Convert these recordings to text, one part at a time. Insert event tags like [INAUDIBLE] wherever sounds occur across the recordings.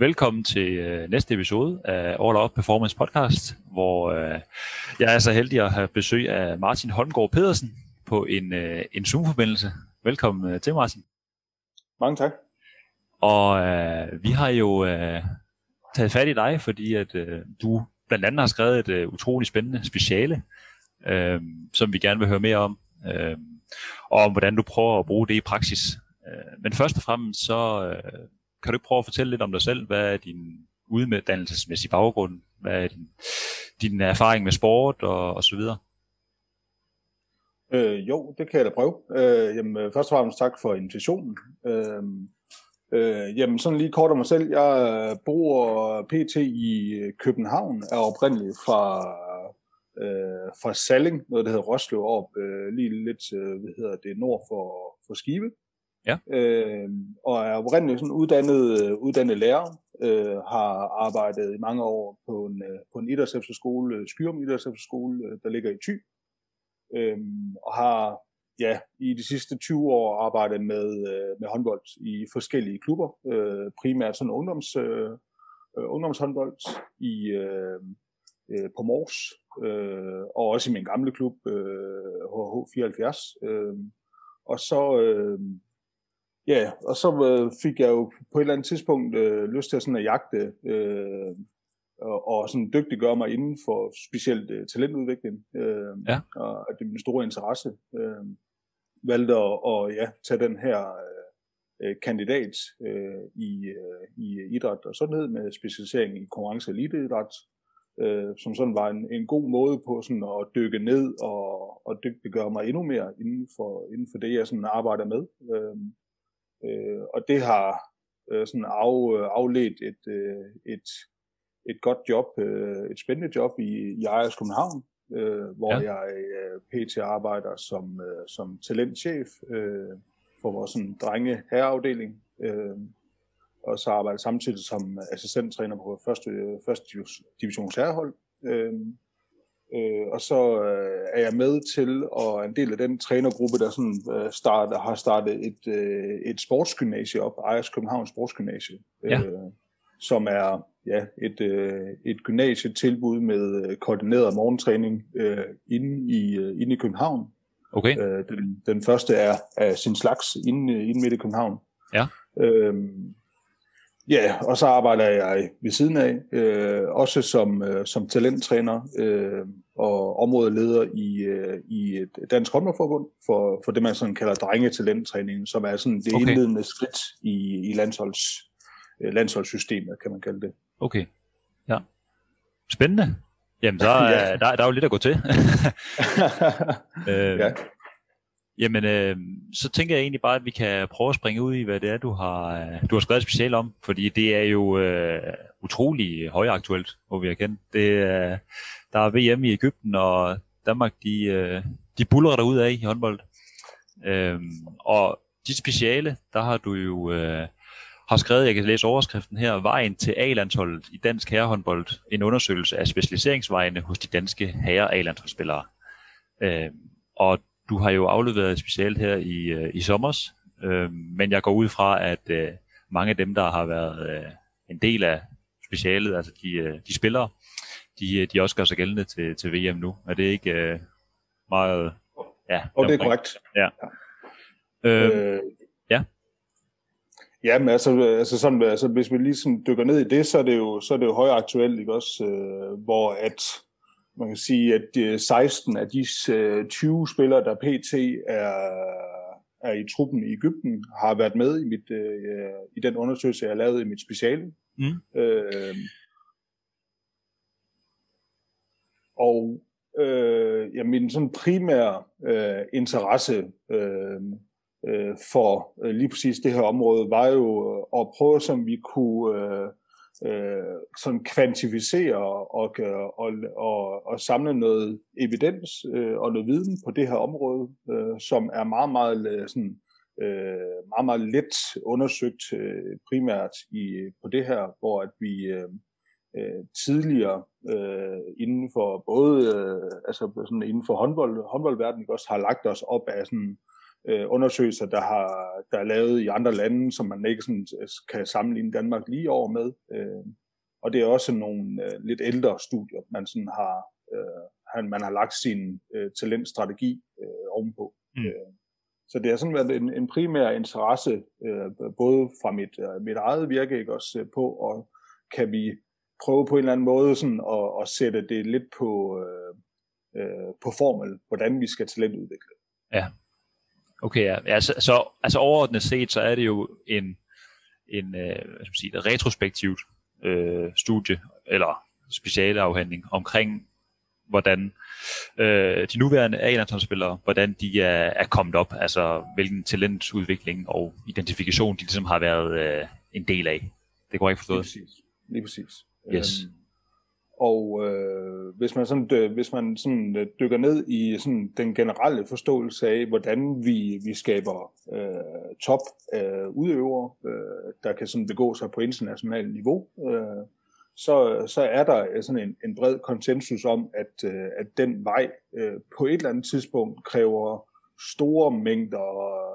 Velkommen til øh, næste episode af All Out Performance Podcast, hvor øh, jeg er så heldig at have besøg af Martin Holmgaard Pedersen på en, øh, en Zoom-forbindelse. Velkommen øh, til, Martin. Mange tak. Og øh, vi har jo øh, taget fat i dig, fordi at øh, du blandt andet har skrevet et øh, utroligt spændende speciale, øh, som vi gerne vil høre mere om, øh, og om hvordan du prøver at bruge det i praksis. Øh, men først og fremmest så øh, kan du ikke prøve at fortælle lidt om dig selv? Hvad er din uddannelsesmæssige baggrund? Hvad er din, din erfaring med sport og, og så videre? Øh, jo, det kan jeg da prøve. Øh, jamen, øh, først og fremmest tak for invitationen. Øh, øh, jamen, sådan lige kort om mig selv. Jeg øh, bor øh, pt. i København, er oprindeligt fra, øh, fra Salling, noget der hedder Roslev, op øh, lige lidt, øh, hvad hedder det, nord for, for Skive. Ja. Øh, og er oprindeligt sådan uddannet, øh, uddannet lærer, øh, har arbejdet i mange år på en, øh, på en idrætsefterskole, øh, Skyrum Idrætsefterskole, der ligger i Thy, øh, og har ja, i de sidste 20 år arbejdet med, med håndbold i forskellige klubber, øh, primært sådan ungdoms, øh, ungdomshåndbold i, øh, på Mors, øh, og også i min gamle klub, øh, HH74. Øh, og så, øh, Ja, og så øh, fik jeg jo på et eller andet tidspunkt øh, lyst til sådan at jagte øh, og, og sådan dygtiggøre mig inden for specielt øh, talentudvikling. Øh, ja. Og det er min store interesse. Øh, valgte at og, ja, tage den her øh, kandidat øh, i, øh, i idræt og sundhed med specialisering i konkurrence- og eliteidræt, øh, som sådan var en, en god måde på sådan at dykke ned og, og dygtiggøre mig endnu mere inden for, inden for det, jeg sådan arbejder med. Øh, Øh, og det har øh, sådan af, afledt et, øh, et, et godt job, øh, et spændende job i, i Ejers København, øh, hvor ja. jeg øh, pt. arbejder som, øh, som talentchef øh, for vores sådan, drenge herreafdeling. Øh, og så arbejder jeg samtidig som assistenttræner på første, første divisions herrehold. Øh, Øh, og så øh, er jeg med til og en del af den trænergruppe, der sådan, øh, start, har startet et, øh, et sportsgymnasie op, Ejers København Sportsgymnasie, ja. øh, som er ja, et, øh, et gymnasietilbud med øh, koordineret morgentræning øh, inde, i, øh, inde i København. Okay. Øh, den, den første er af sin slags inde, inde midt i København. Ja. Øh, Ja, og så arbejder jeg ved siden af, øh, også som, øh, som talenttræner øh, og områdeleder i, øh, i et dansk håndboldforbund for, for det, man sådan kalder drengetalenttræning, som er sådan det okay. indledende skridt i, i landsholds, øh, landsholdssystemet, kan man kalde det. Okay, ja. Spændende. Jamen, der, [LAUGHS] ja. der, der er jo lidt at gå til. [LAUGHS] [LAUGHS] øh, ja. Jamen, øh, så tænker jeg egentlig bare, at vi kan prøve at springe ud i, hvad det er, du har, øh, du har skrevet specielt om. Fordi det er jo øh, utrolig højaktuelt, må vi erkende. Det, øh, der er VM i Ægypten, og Danmark, de, øh, de buller der ud af i håndbold. Øh, og dit speciale, der har du jo øh, har skrevet, jeg kan læse overskriften her, Vejen til A-landsholdet i dansk herrehåndbold. En undersøgelse af specialiseringsvejene hos de danske herre A-landsholdsspillere. Øh, og du har jo afleveret specielt her i, øh, i sommers, øh, men jeg går ud fra, at øh, mange af dem, der har været øh, en del af specialet, altså de, øh, de spillere, de, øh, de også gør sig gældende til, til VM nu. Er det ikke øh, meget... Ja, og det er korrekt. Ja. ja. Øh, øh, ja. Ja, men altså, altså, sådan, altså hvis vi lige sådan dykker ned i det, så er det jo, så er det jo højaktuelt, ikke også? Øh, hvor at man kan sige, at 16 af de 20 spillere, der pt. er, er i truppen i Ægypten, har været med i, mit, øh, i den undersøgelse, jeg har lavet i mit speciale. Mm. Øh, og øh, ja, min sådan primære øh, interesse øh, øh, for øh, lige præcis det her område var jo at prøve, som vi kunne øh, øh, sådan kvantificere og, og, og, og samle noget evidens øh, og noget viden på det her område, øh, som er meget, meget, øh, sådan, øh, meget, meget let undersøgt øh, primært i, på det her, hvor at vi øh, øh, tidligere øh, inden for både øh, altså sådan inden for håndbold, håndboldverdenen også har lagt os op af sådan øh, undersøgelser, der, har, der er lavet i andre lande, som man ikke sådan, kan sammenligne Danmark lige over med. Øh, og det er også nogle øh, lidt ældre studier, man sådan har, øh, man har lagt sin øh, talentstrategi øh, ovenpå. Mm. Øh, så det har sådan været en, en primær interesse, øh, både fra mit, øh, mit eget virke, ikke også øh, på, og kan vi prøve på en eller anden måde sådan at, at sætte det lidt på, øh, øh, på formel, hvordan vi skal talentudvikle. Ja, okay, ja. Altså, så, altså overordnet set, så er det jo en, en øh, hvad skal man sige, et retrospektivt øh, studie, eller specialafhandling omkring, hvordan øh, de nuværende A-landsholdsspillere, hvordan de er, er kommet op, altså hvilken talentudvikling og identifikation de ligesom har været øh, en del af. Det går ikke forstået. Lige præcis. Lige præcis. Yes. Øhm, og øh, hvis man sådan øh, hvis man sådan øh, dykker ned i sådan den generelle forståelse af hvordan vi vi skaber øh, top øh, udøvere øh, der kan sådan begå sig på internationalt niveau øh, så så er der øh, sådan en en bred konsensus om at øh, at den vej øh, på et eller andet tidspunkt kræver store mængder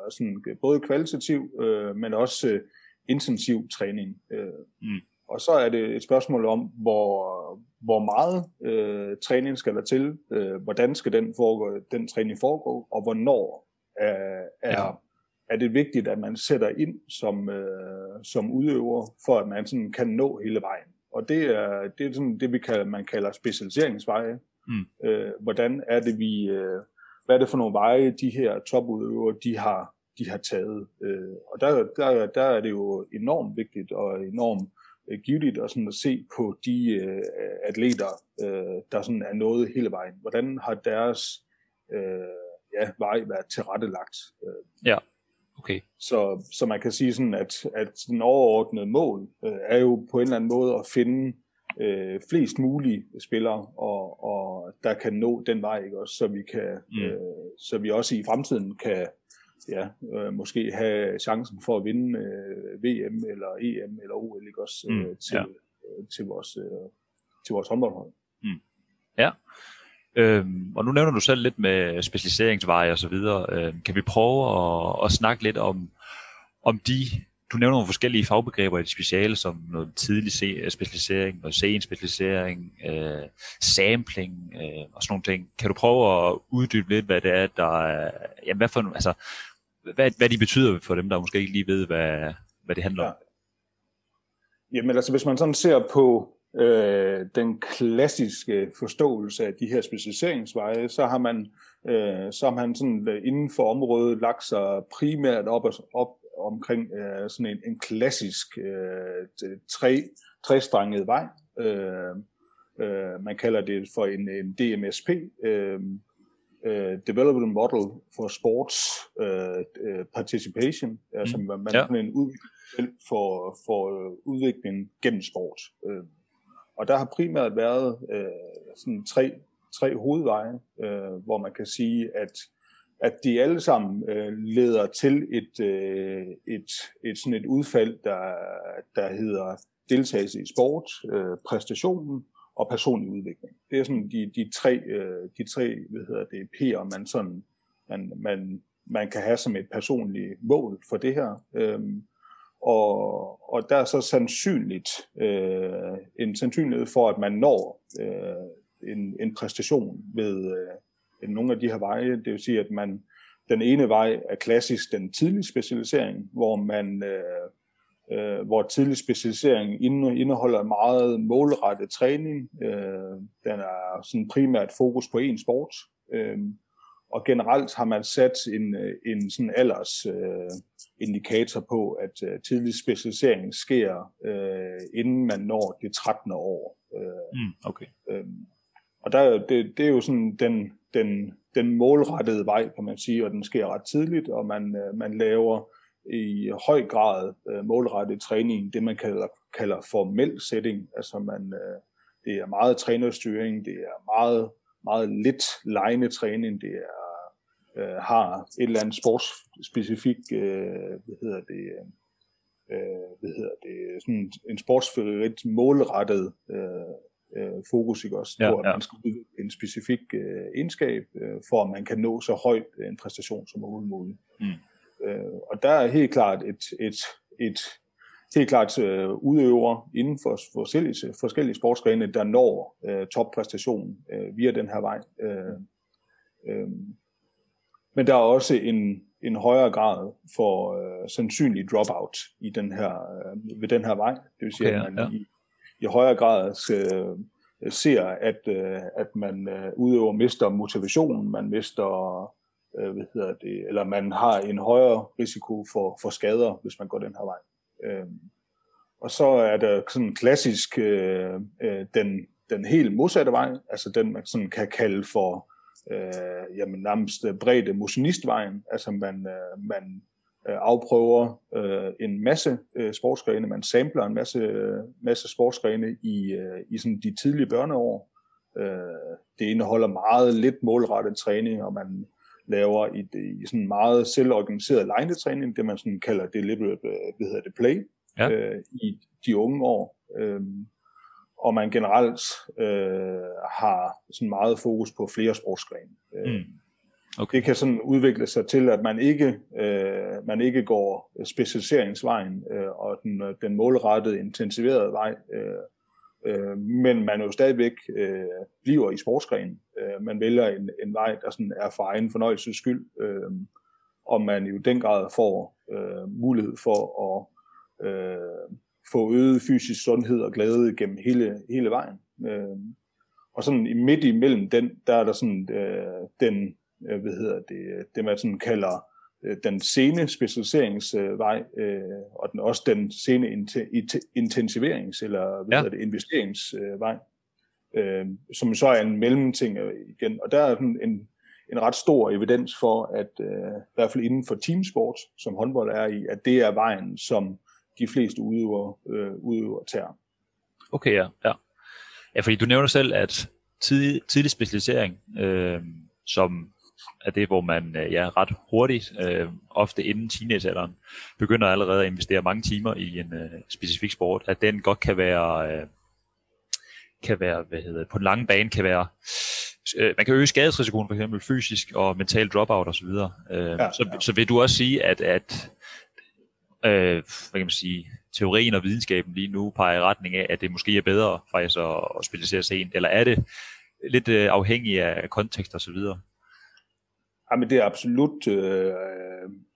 sådan både kvalitativ øh, men også øh, intensiv træning. Øh, mm. Og så er det et spørgsmål om, hvor, hvor meget øh, træning skal der til, øh, hvordan skal den, foregå, den træning foregå, og hvornår er, er, ja. er det vigtigt, at man sætter ind som, øh, som udøver, for at man sådan kan nå hele vejen. Og det er, det er sådan det, vi kalder, man kalder specialiseringsveje. Mm. Øh, hvordan er det, vi... Øh, hvad er det for nogle veje, de her topudøvere, de har, de har taget. Øh, og der, der, der er det jo enormt vigtigt og enormt øh, givetigt at, sådan at se på de øh, atleter, øh, der sådan er nået hele vejen. Hvordan har deres øh, ja, vej været tilrettelagt? Øh. Ja, okay. Så, så man kan sige sådan, at, at den overordnede mål øh, er jo på en eller anden måde at finde øh, flest mulige spillere, og, og der kan nå den vej, ikke også, så vi kan, mm. øh, så vi også i fremtiden kan ja, øh, måske have chancen for at vinde øh, VM eller EM eller OL ikke også mm, øh, til, ja. øh, til vores øh, til vores håndboldhold. Mm. Ja. Øhm, og nu nævner du selv lidt med specialiseringsveje og så videre. Øhm, kan vi prøve at, at snakke lidt om, om de, du nævner nogle forskellige fagbegreber i det speciale, som noget tidlig øh, specialisering, noget sen specialisering, øh, sampling øh, og sådan nogle ting. Kan du prøve at uddybe lidt, hvad det er, der er, jamen hvad for, altså, hvad, hvad de betyder for dem, der måske ikke lige ved, hvad, hvad det handler om? Ja. Jamen altså, hvis man sådan ser på øh, den klassiske forståelse af de her specialiseringsveje, så har man, øh, så har man sådan, øh, inden for området lagt sig primært op, op omkring øh, sådan en, en klassisk øh, tre, trestrenget vej. Øh, øh, man kalder det for en, en DMSP, øh, uh, development model for sports uh, uh, participation, mm. altså man ja. er en udvikling for, for uh, udvikling gennem sport. Uh, og der har primært været uh, sådan tre, tre hovedveje, uh, hvor man kan sige, at at de alle sammen øh, leder til et, øh, et, et, sådan et udfald, der, der hedder deltagelse i sport, øh, præstationen og personlig udvikling. Det er sådan de, de tre, øh, de tre hvad hedder det, P'er, man, sådan, man, man, man kan have som et personligt mål for det her. Øhm, og, og der er så sandsynligt øh, en sandsynlighed for, at man når øh, en, en præstation ved øh, nogle af de her veje. Det vil sige, at man den ene vej er klassisk den tidlige specialisering, hvor man øh, øh, hvor tidlig specialisering indeholder meget målrettet træning. Øh, den er sådan primært fokus på en sport. Øh, og generelt har man sat en, en sådan alders øh, indikator på, at øh, tidlig specialisering sker, øh, inden man når det 13. år. Øh, mm, okay. øh, og der, det, det er jo sådan den, den, den målrettede vej, kan man sige, og den sker ret tidligt, og man, øh, man laver i høj grad øh, målrettet træning, det man kalder, kalder formel setting, altså man, øh, det er meget trænerstyring, det er meget, meget lidt lejende træning, det er, øh, har et eller andet sportsspecifik, øh, hvad hedder det, øh, øh hvad hedder det, sådan en sportsfavorit målrettet øh, øh, fokus, ikke også, ja, på at ja. man skal udvikle en specifik øh, egenskab, øh, for at man kan nå så højt en præstation som overhovedet muligt. Mm. Øh, og der er helt klart et, et, et helt klart øh, udøver inden for forskellige, forskellige sportsgrene, der når øh, toppræstationen øh, via den her vej. Øh, øh, men der er også en, en højere grad for øh, sandsynlig dropout i den her, øh, ved den her vej. Det vil sige, okay, at man ja. i, i højere grad øh, ser, at, øh, at man øh, udøver mister motivationen, man mister, øh, hvad hedder det, eller man har en højere risiko for, for skader, hvis man går den her vej. Øh, og så er der sådan klassisk øh, øh, den, den helt modsatte vej, altså den man sådan kan kalde for øh, jamen, nærmest bredde motionistvejen, altså man, øh, man øh, afprøver øh, en masse øh, sportsgrene, man samler en masse, øh, masse sportsgrene i, øh, i sådan de tidlige børneår. Øh, det indeholder meget lidt målrettet træning, og man laver i, i sådan meget selvorganiseret line-træning, det man sådan kalder deliberate øh, hvad hedder det, play, ja. øh, i de unge år. Øh, og man generelt øh, har sådan meget fokus på flere sprogskræn. Øh, mm. Okay. Det kan sådan udvikle sig til, at man ikke, øh, man ikke går specialiseringsvejen øh, og den, øh, den målrettede, intensiverede vej, øh, øh, men man jo stadigvæk øh, bliver i sportsgrenen. Øh, man vælger en, en vej, der sådan er for egen fornøjelses skyld, øh, og man jo den grad får øh, mulighed for at øh, få øget fysisk sundhed og glæde gennem hele, hele vejen. Øh, og sådan midt imellem den, der er der sådan øh, den, øh, hvad hedder det, det man sådan kalder øh, den sene specialiseringsvej, øh, og den, også den sene intensiverings- eller hvad ja. hedder det, investeringsvej, øh, som så er en mellemting igen. Og der er sådan en, en ret stor evidens for, at øh, i hvert fald inden for teamsport, som håndbold er i, at det er vejen, som de fleste udøvere, øh, udøvere tager. Okay, ja. ja. Ja, fordi du nævner selv, at tidlig, tidlig specialisering, øh, som er det, hvor man øh, ja, ret hurtigt, øh, ofte inden teenagealderen, begynder allerede at investere mange timer i en øh, specifik sport, at den godt kan være, øh, kan være hvad hedder, på den lange bane kan være, øh, man kan øge skadesrisikoen for eksempel fysisk og mental dropout osv. Øh, ja, så, ja. så vil du også sige, at, at øh, hvad kan man sige, teorien og videnskaben lige nu peger i retning af, at det måske er bedre faktisk at, at specialisere sig en, eller er det lidt øh, afhængigt af kontekst og så videre? Jamen, det er absolut øh,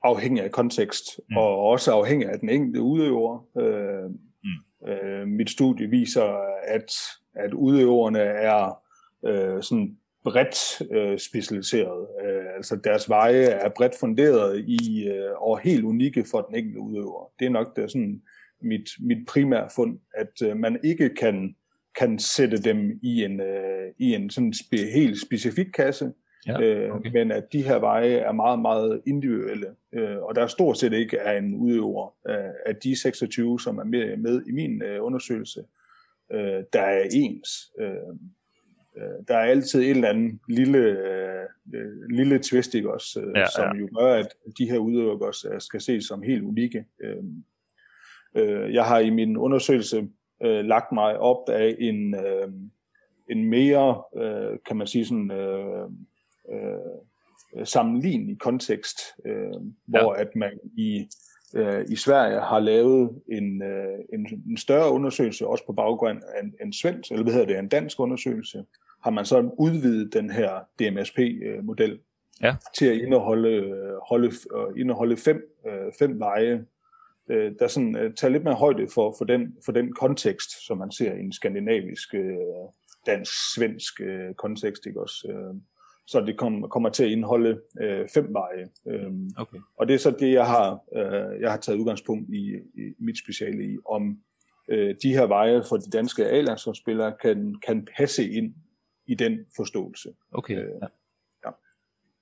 afhængigt af kontekst, mm. og også afhængigt af den enkelte udøver. Øh, mm. øh, mit studie viser, at, at udøverne er øh, sådan bredt øh, specialiseret. Øh, altså deres veje er bredt funderet i øh, og helt unikke for den enkelte udøver. Det er nok det, sådan mit, mit primære fund, at øh, man ikke kan, kan sætte dem i en, øh, i en sådan spe, helt specifik kasse, ja, øh, okay. øh, men at de her veje er meget, meget individuelle. Øh, og der er stort set ikke er en udøver øh, af de 26, som er med, med i min øh, undersøgelse, øh, der er ens. Øh, øh, der er altid et eller andet lille, øh, lille twist, ikke også, øh, ja, som ja. jo gør, at de her udøvere også skal ses som helt unikke. Øh, øh, jeg har i min undersøgelse øh, lagt mig op af en, øh, en mere, øh, kan man sige sådan, øh, øh, sammenlignelig kontekst, øh, hvor ja. at man i øh, i Sverige har lavet en, øh, en, en større undersøgelse, også på baggrund af en, en svensk, eller hvad hedder det, en dansk undersøgelse, har man så udvidet den her DMSP-model ja. til at indeholde, holde, øh, indeholde fem, øh, fem veje, øh, der sådan tager lidt mere højde for, for, den, for den kontekst, som man ser i en skandinavisk, dansk-svensk kontekst. Ikke også? Så det kom, kommer til at indeholde fem veje. Okay. Og det er så det, jeg har, jeg har taget udgangspunkt i, i mit speciale i, om de her veje for de danske A-landsholdsspillere kan, kan passe ind i den forståelse. Okay, øh, ja. ja.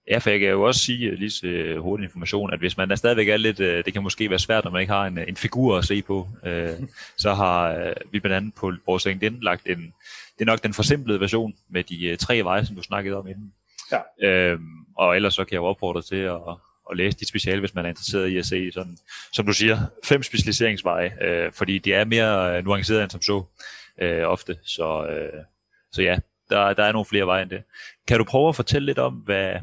Ja, for jeg kan jo også sige lige så øh, hurtig information, at hvis man er stadigvæk er lidt, øh, det kan måske være svært, når man ikke har en, en figur at se på, øh, [LAUGHS] så har vi blandt andet på vores LinkedIn lagt en, det er nok den forsimplede version med de tre veje, som du snakkede om inden. Ja. Øhm, og ellers så kan jeg jo opfordre til at, at læse dit speciale, hvis man er interesseret i at se sådan, som du siger, fem specialiseringsveje, øh, fordi de er mere øh, nuancerede end som så. øh, ofte. Så, øh, så ja, der, der er nogle flere veje end det. Kan du prøve at fortælle lidt om, hvad,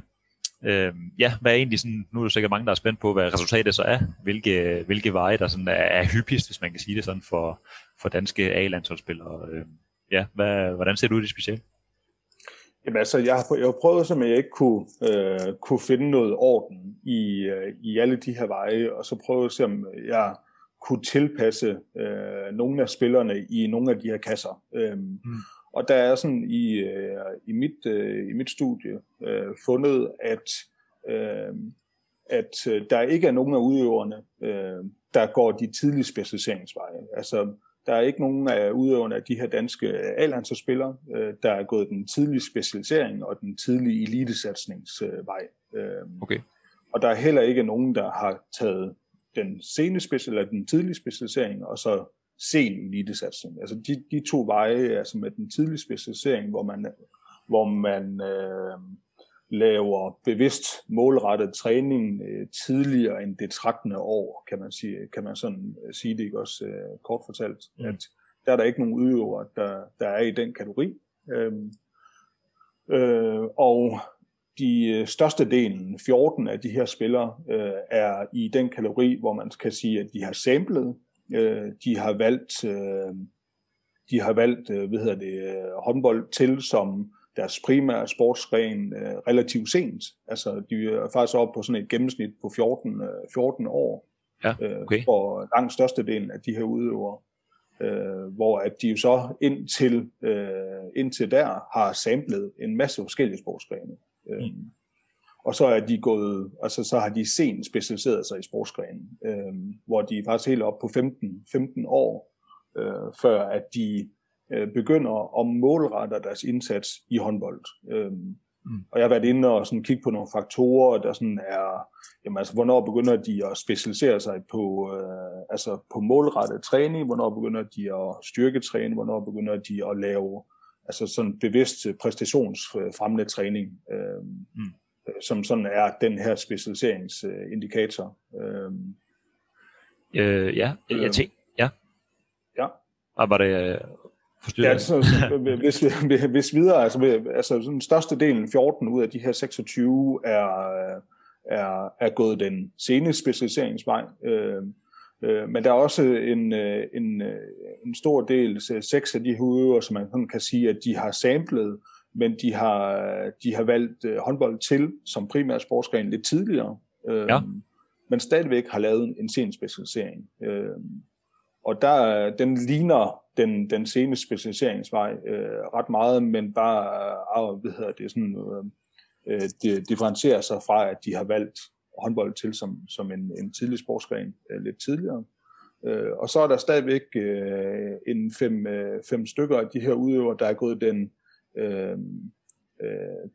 øh, ja, hvad er egentlig sådan, nu er der sikkert mange, der er spændt på, hvad resultatet så er, hvilke, hvilke veje, der sådan er, er hyppigst, hvis man kan sige det sådan, for, for danske A-landsholdsspillere. Øh, ja, hvad, hvordan ser det ud i det speciale? Jamen altså, jeg har, jeg har prøvet, som jeg ikke kunne, øh, kunne finde noget orden i, øh, i alle de her veje, og så prøve at se, om jeg kunne tilpasse øh, nogle af spillerne i nogle af de her kasser. Øh, mm. Og der er sådan i, øh, i, mit, øh, i mit studie øh, fundet, at, øh, at øh, der ikke er nogen af udøverne, øh, der går de tidlige specialiseringsveje. Altså, der er ikke nogen af udøverne af de her danske A-landsspillere, øh, der er gået den tidlige specialisering og den tidlige elitesatsningsvej. Øh, okay. Og der er heller ikke nogen, der har taget den sene special, eller den tidlige specialisering, og så sen elitesatsning. Altså de, de to veje, altså med den tidlige specialisering, hvor man, hvor man øh, laver bevidst målrettet træning øh, tidligere end det 13. år, kan man sige, kan man sådan øh, sige det ikke også øh, kort fortalt, mm. at der er der ikke nogen udøvere, der, der er i den kategori. Øh, øh, og de største delen, 14 af de her spillere, øh, er i den kategori, hvor man kan sige, at de har samlet, øh, de har valgt, øh, de har valgt, øh, hvad hedder det, håndbold til som deres primære sportsgren øh, relativt sent. Altså, de er faktisk oppe på sådan et gennemsnit på 14, øh, 14 år. Ja, okay. øh, for langt størstedelen af de her udøvere. Øh, hvor at de jo så indtil, øh, indtil der har samlet en masse forskellige sportsgrene. Øh, mm. Og så er de gået, altså så har de sent specialiseret sig i sportsgrenen, øh, hvor de er faktisk helt op på 15, 15 år, øh, før at de øh, begynder at målrette deres indsats i håndbold. Øh, mm. Og jeg har været inde og sådan kigge på nogle faktorer, der sådan er, jamen altså, hvornår begynder de at specialisere sig på, øh, altså på målrettet træning, hvornår begynder de at styrketræne, hvornår begynder de at lave altså sådan bevidst præstationsfremmende træning. Øh, mm som sådan er den her specialiseringsindikator. Øh, øh, ja, jeg øh, tænker, ja. Ja. Og var det forstyrret? Ja, så, så, hvis, hvis videre, altså, altså sådan største delen, 14 ud af de her 26, er, er, er gået den sene specialiseringsvej. Øh, øh, men der er også en, en, en stor del, seks af de her som man kan sige, at de har samlet men de har, de har valgt øh, håndbold til som primær sportsgren lidt tidligere, øh, ja. men stadigvæk har lavet en sen specialisering. Øh, og der, den ligner den, den seneste specialiseringsvej øh, ret meget, men bare øh, hvad hedder det, sådan, øh, øh det differentierer sig fra, at de har valgt håndbold til som, som en, en tidlig sportsgren øh, lidt tidligere. Øh, og så er der stadigvæk øh, en fem, øh, fem stykker af de her udøvere, der er gået den øh,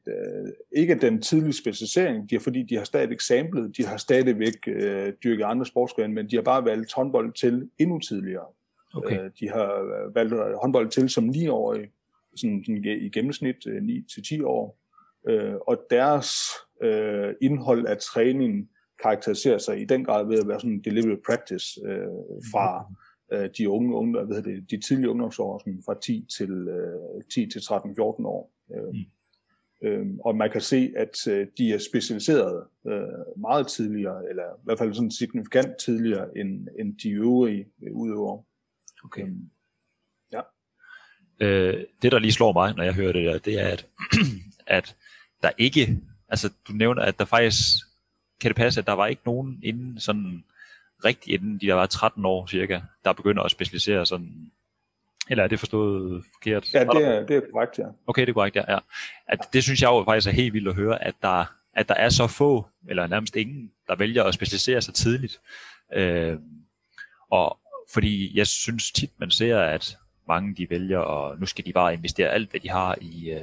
øh, ikke den tidlige specialisering, de har, fordi de har stadigvæk samlet, de har stadigvæk øh, dyrket andre sportsgrene, men de har bare valgt håndbold til endnu tidligere. Okay. Øh, de har valgt håndbold til som 9-årige, sådan, sådan i gennemsnit øh, 9-10 år, øh, og deres øh, indhold af træning karakteriserer sig i den grad ved at være sådan deliberate practice øh, fra øh, de unge, unge hvad det, de tidlige ungdomsår, sådan fra 10 til, øh, 10 til 13-14 år. Øh, mm. Øh, og man kan se, at øh, de er specialiseret øh, meget tidligere, eller i hvert fald sådan signifikant tidligere end, end de øvrige øh, udøvere. Okay. Øh, ja. Øh, det, der lige slår mig, når jeg hører det der, det er, at, [CLEARS THROAT] at der ikke, altså du nævner, at der faktisk, kan det passe, at der var ikke nogen inden sådan rigtig inden de der var 13 år cirka, der begynder at specialisere sådan, eller er det forstået forkert? Ja, det er, det er korrekt, ja. Okay, det er korrekt, ja. ja. At det synes jeg jo faktisk er helt vildt at høre, at der, at der er så få, eller nærmest ingen, der vælger at specialisere sig tidligt. Øh, og fordi jeg synes tit, man ser, at mange de vælger, og nu skal de bare investere alt, hvad de har i, øh,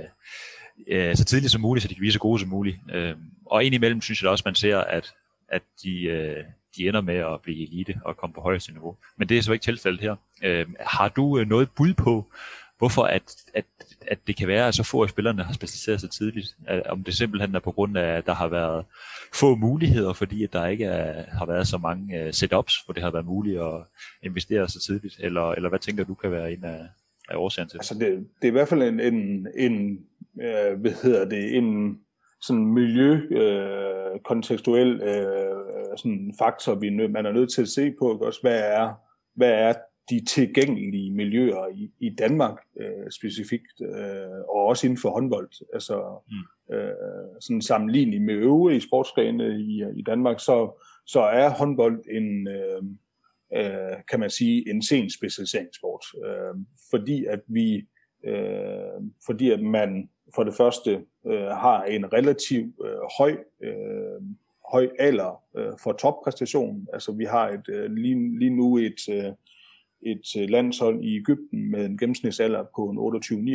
øh, så tidligt som muligt, så de kan blive så gode som muligt. Øh, og indimellem synes jeg også, man ser, at, at de, øh, de ender med at blive elite og komme på højeste niveau. Men det er så ikke tilfældet her. Øh, har du øh, noget bud på, hvorfor at, at, at det kan være, at så få af spillerne har specialiseret sig tidligt? Om det simpelthen er på grund af, at der har været få muligheder, fordi at der ikke er, har været så mange uh, setups, hvor det har været muligt at investere så tidligt? Eller, eller hvad tænker du kan være en af, af årsagen til Altså det, det er i hvert fald en, en, en øh, hvad hedder det, en sådan miljø øh, kontekstuel øh, sådan faktor, vi man er nødt til at se på, også hvad er, hvad er de tilgængelige miljøer i, i Danmark øh, specifikt, øh, og også inden for håndbold. Altså mm. øh, sådan sammenlignet med øvrige sportsgrene i, i Danmark, så, så er håndbold en, øh, øh, kan man sige, en sen specialiseringssport. Øh, fordi at vi, øh, fordi at man for det første øh, har en relativ øh, høj øh, høj alder øh, for toppræstation. Altså vi har et øh, lige, lige nu et øh, et øh, landshold i Ægypten med en gennemsnitsalder på en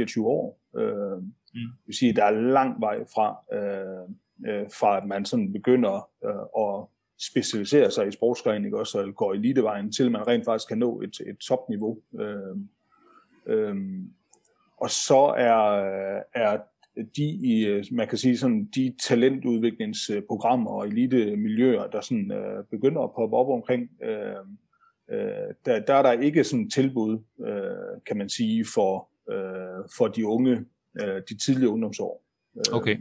28-29 år. Øh, mm. Det vil sige, at der er lang vej fra, øh, øh, fra at man sådan begynder øh, at specialisere sig i sportsgren, ikke også, og går elitevejen, til man rent faktisk kan nå et, et topniveau. Øh, øh, og så er, er de, i, man kan sige sådan, de talentudviklingsprogrammer og elite miljøer, der sådan, øh, begynder at poppe op omkring, øh, øh, der, der er der ikke sådan tilbud, øh, kan man sige, for, øh, for de unge, øh, de tidlige ungdomsår. Øh, okay.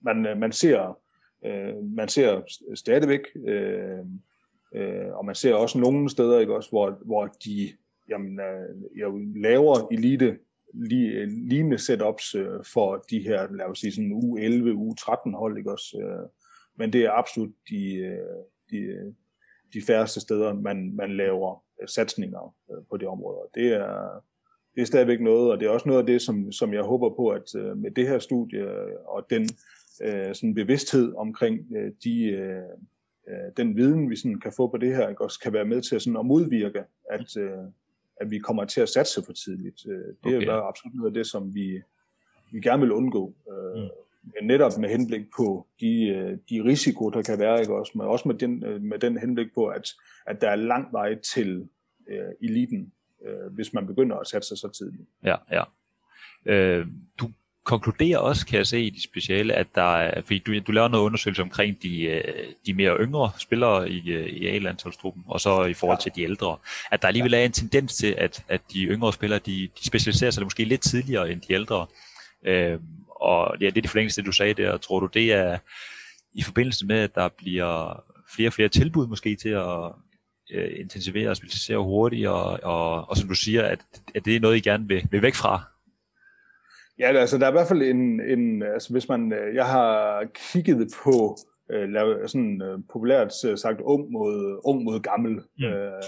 Man, øh, man ser øh, man ser stadigvæk, øh, øh, og man ser også nogle steder, ikke også, hvor, hvor de jamen, øh, laver elite li, øh, lignende setups øh, for de her, lad os sige, sådan u 11, u 13 hold, ikke også? Øh, men det er absolut de, øh, de, øh, de færreste steder, man, man laver satsninger på det område. Det er, det er stadigvæk noget, og det er også noget af det, som, som jeg håber på, at med det her studie og den øh, sådan bevidsthed omkring øh, de, øh, den viden, vi sådan kan få på det her, ikke, også kan være med til sådan at modvirke, at, øh, at vi kommer til at satse for tidligt. Det okay. er absolut noget af det, som vi, vi gerne vil undgå. Øh, mm netop med henblik på de, øh, de risiko, der kan være, ikke også, men også med den, øh, med den henblik på, at, at der er lang vej til øh, eliten, øh, hvis man begynder at satse så tidligt. Ja, ja. Øh, du konkluderer også, kan jeg se i de speciale, at der er, fordi du, du laver noget undersøgelse omkring de, øh, de mere yngre spillere i, i A-landsholdstruppen, og så i forhold til de ældre, at der alligevel er en tendens til, at, at de yngre spillere, de, de specialiserer sig måske lidt tidligere end de ældre. Øh, og ja, det er det forlængste, du sagde der. Tror du, det er i forbindelse med, at der bliver flere og flere tilbud måske til at øh, intensivere og specialisere hurtigt, og, og, og som du siger, at, at det er noget, I gerne vil, vil væk fra? Ja, altså der er i hvert fald en, en altså hvis man, øh, jeg har kigget på, øh, sådan øh, populært sagt, ung mod, ung mod gammel, mm. øh,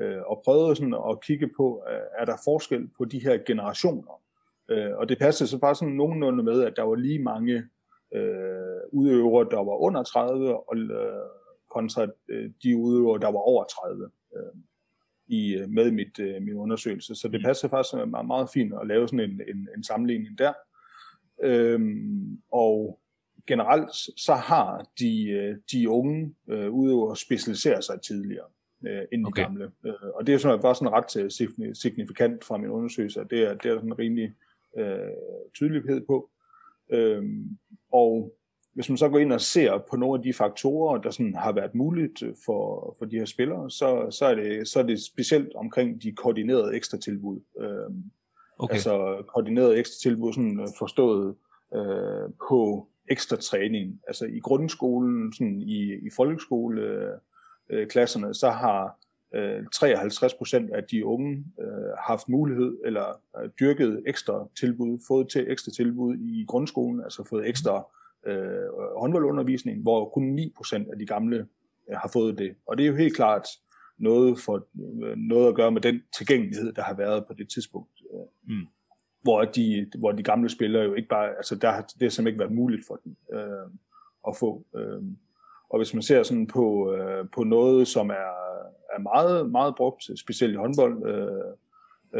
øh, og prøvet sådan at kigge på, øh, er der forskel på de her generationer? Øh, og det passede så bare sådan nogenlunde med, at der var lige mange øh, udøvere, der var under 30, og øh, kontra øh, de udøvere, der var over 30 øh, i, øh, med mit, øh, min undersøgelse. Så det mm. passer faktisk meget, meget fint at lave sådan en, en, en sammenligning der. Øhm, og generelt så har de, øh, de unge øh, udøvere specialiseret sig tidligere øh, end okay. de gamle. Øh, og det er sådan, bare sådan ret signifikant fra min undersøgelse, at det er, det er sådan rimelig øh, tydelighed på. Øhm, og hvis man så går ind og ser på nogle af de faktorer, der sådan har været muligt for, for de her spillere, så, så, er det, så er det specielt omkring de koordinerede ekstra tilbud. Øhm, okay. Altså koordinerede ekstra tilbud, sådan øh, forstået øh, på ekstra træning. Altså i grundskolen, sådan i, i folkeskoleklasserne, øh, så har 53 øh, procent af de unge øh, haft mulighed eller øh, dyrket ekstra tilbud, fået til ekstra tilbud i grundskolen, altså fået ekstra øh, håndboldundervisning, hvor kun 9 procent af de gamle øh, har fået det. Og det er jo helt klart noget, for, øh, noget at gøre med den tilgængelighed, der har været på det tidspunkt. Øh, mm. hvor, de, hvor de gamle spillere jo ikke bare, altså der har det har simpelthen ikke været muligt for dem øh, at få. Øh, og hvis man ser sådan på, øh, på noget, som er er meget, meget brugt, specielt i håndbold, øh,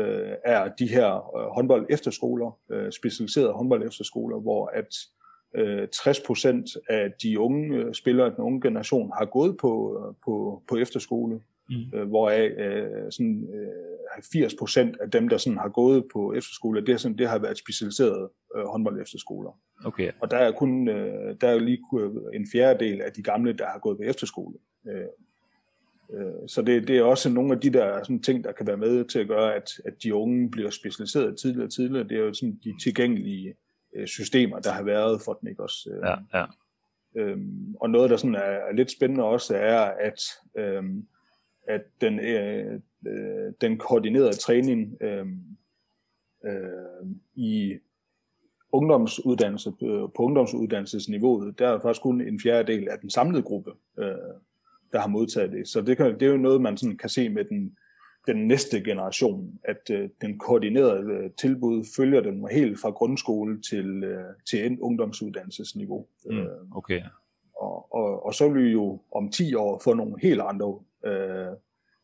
øh, er de her øh, håndbold efterskoler, øh, specialiserede håndbold efterskoler, hvor at øh, 60% af de unge øh, spillere, den unge generation, har gået på, øh, på, på efterskole, mm. øh, hvoraf øh, sådan, øh, 80% af dem, der sådan har gået på efterskole, det, sådan, det har været specialiserede øh, håndbold efterskoler. Okay. Og der er kun øh, der er lige en fjerdedel af de gamle, der har gået på efterskole. Øh, Øh, så det, det er også nogle af de der sådan, ting, der kan være med til at gøre, at, at de unge bliver specialiseret tidligere og tidligere. Det er jo sådan de tilgængelige øh, systemer, der har været for dem, ikke også? Ja, ja. Øhm, og noget, der sådan er, er lidt spændende også, er, at, øhm, at den, øh, øh, den koordinerede træning øh, øh, i ungdomsuddannelse, på, på ungdomsuddannelsesniveauet, der er faktisk kun en fjerdedel af den samlede gruppe, øh, der har modtaget det. Så det, kan, det er jo noget, man sådan kan se med den, den næste generation, at øh, den koordinerede øh, tilbud følger den helt fra grundskole til, øh, til en ungdomsuddannelsesniveau. Mm, øh, okay. Og, og, og så vil vi jo om 10 år få nogle helt andre, øh,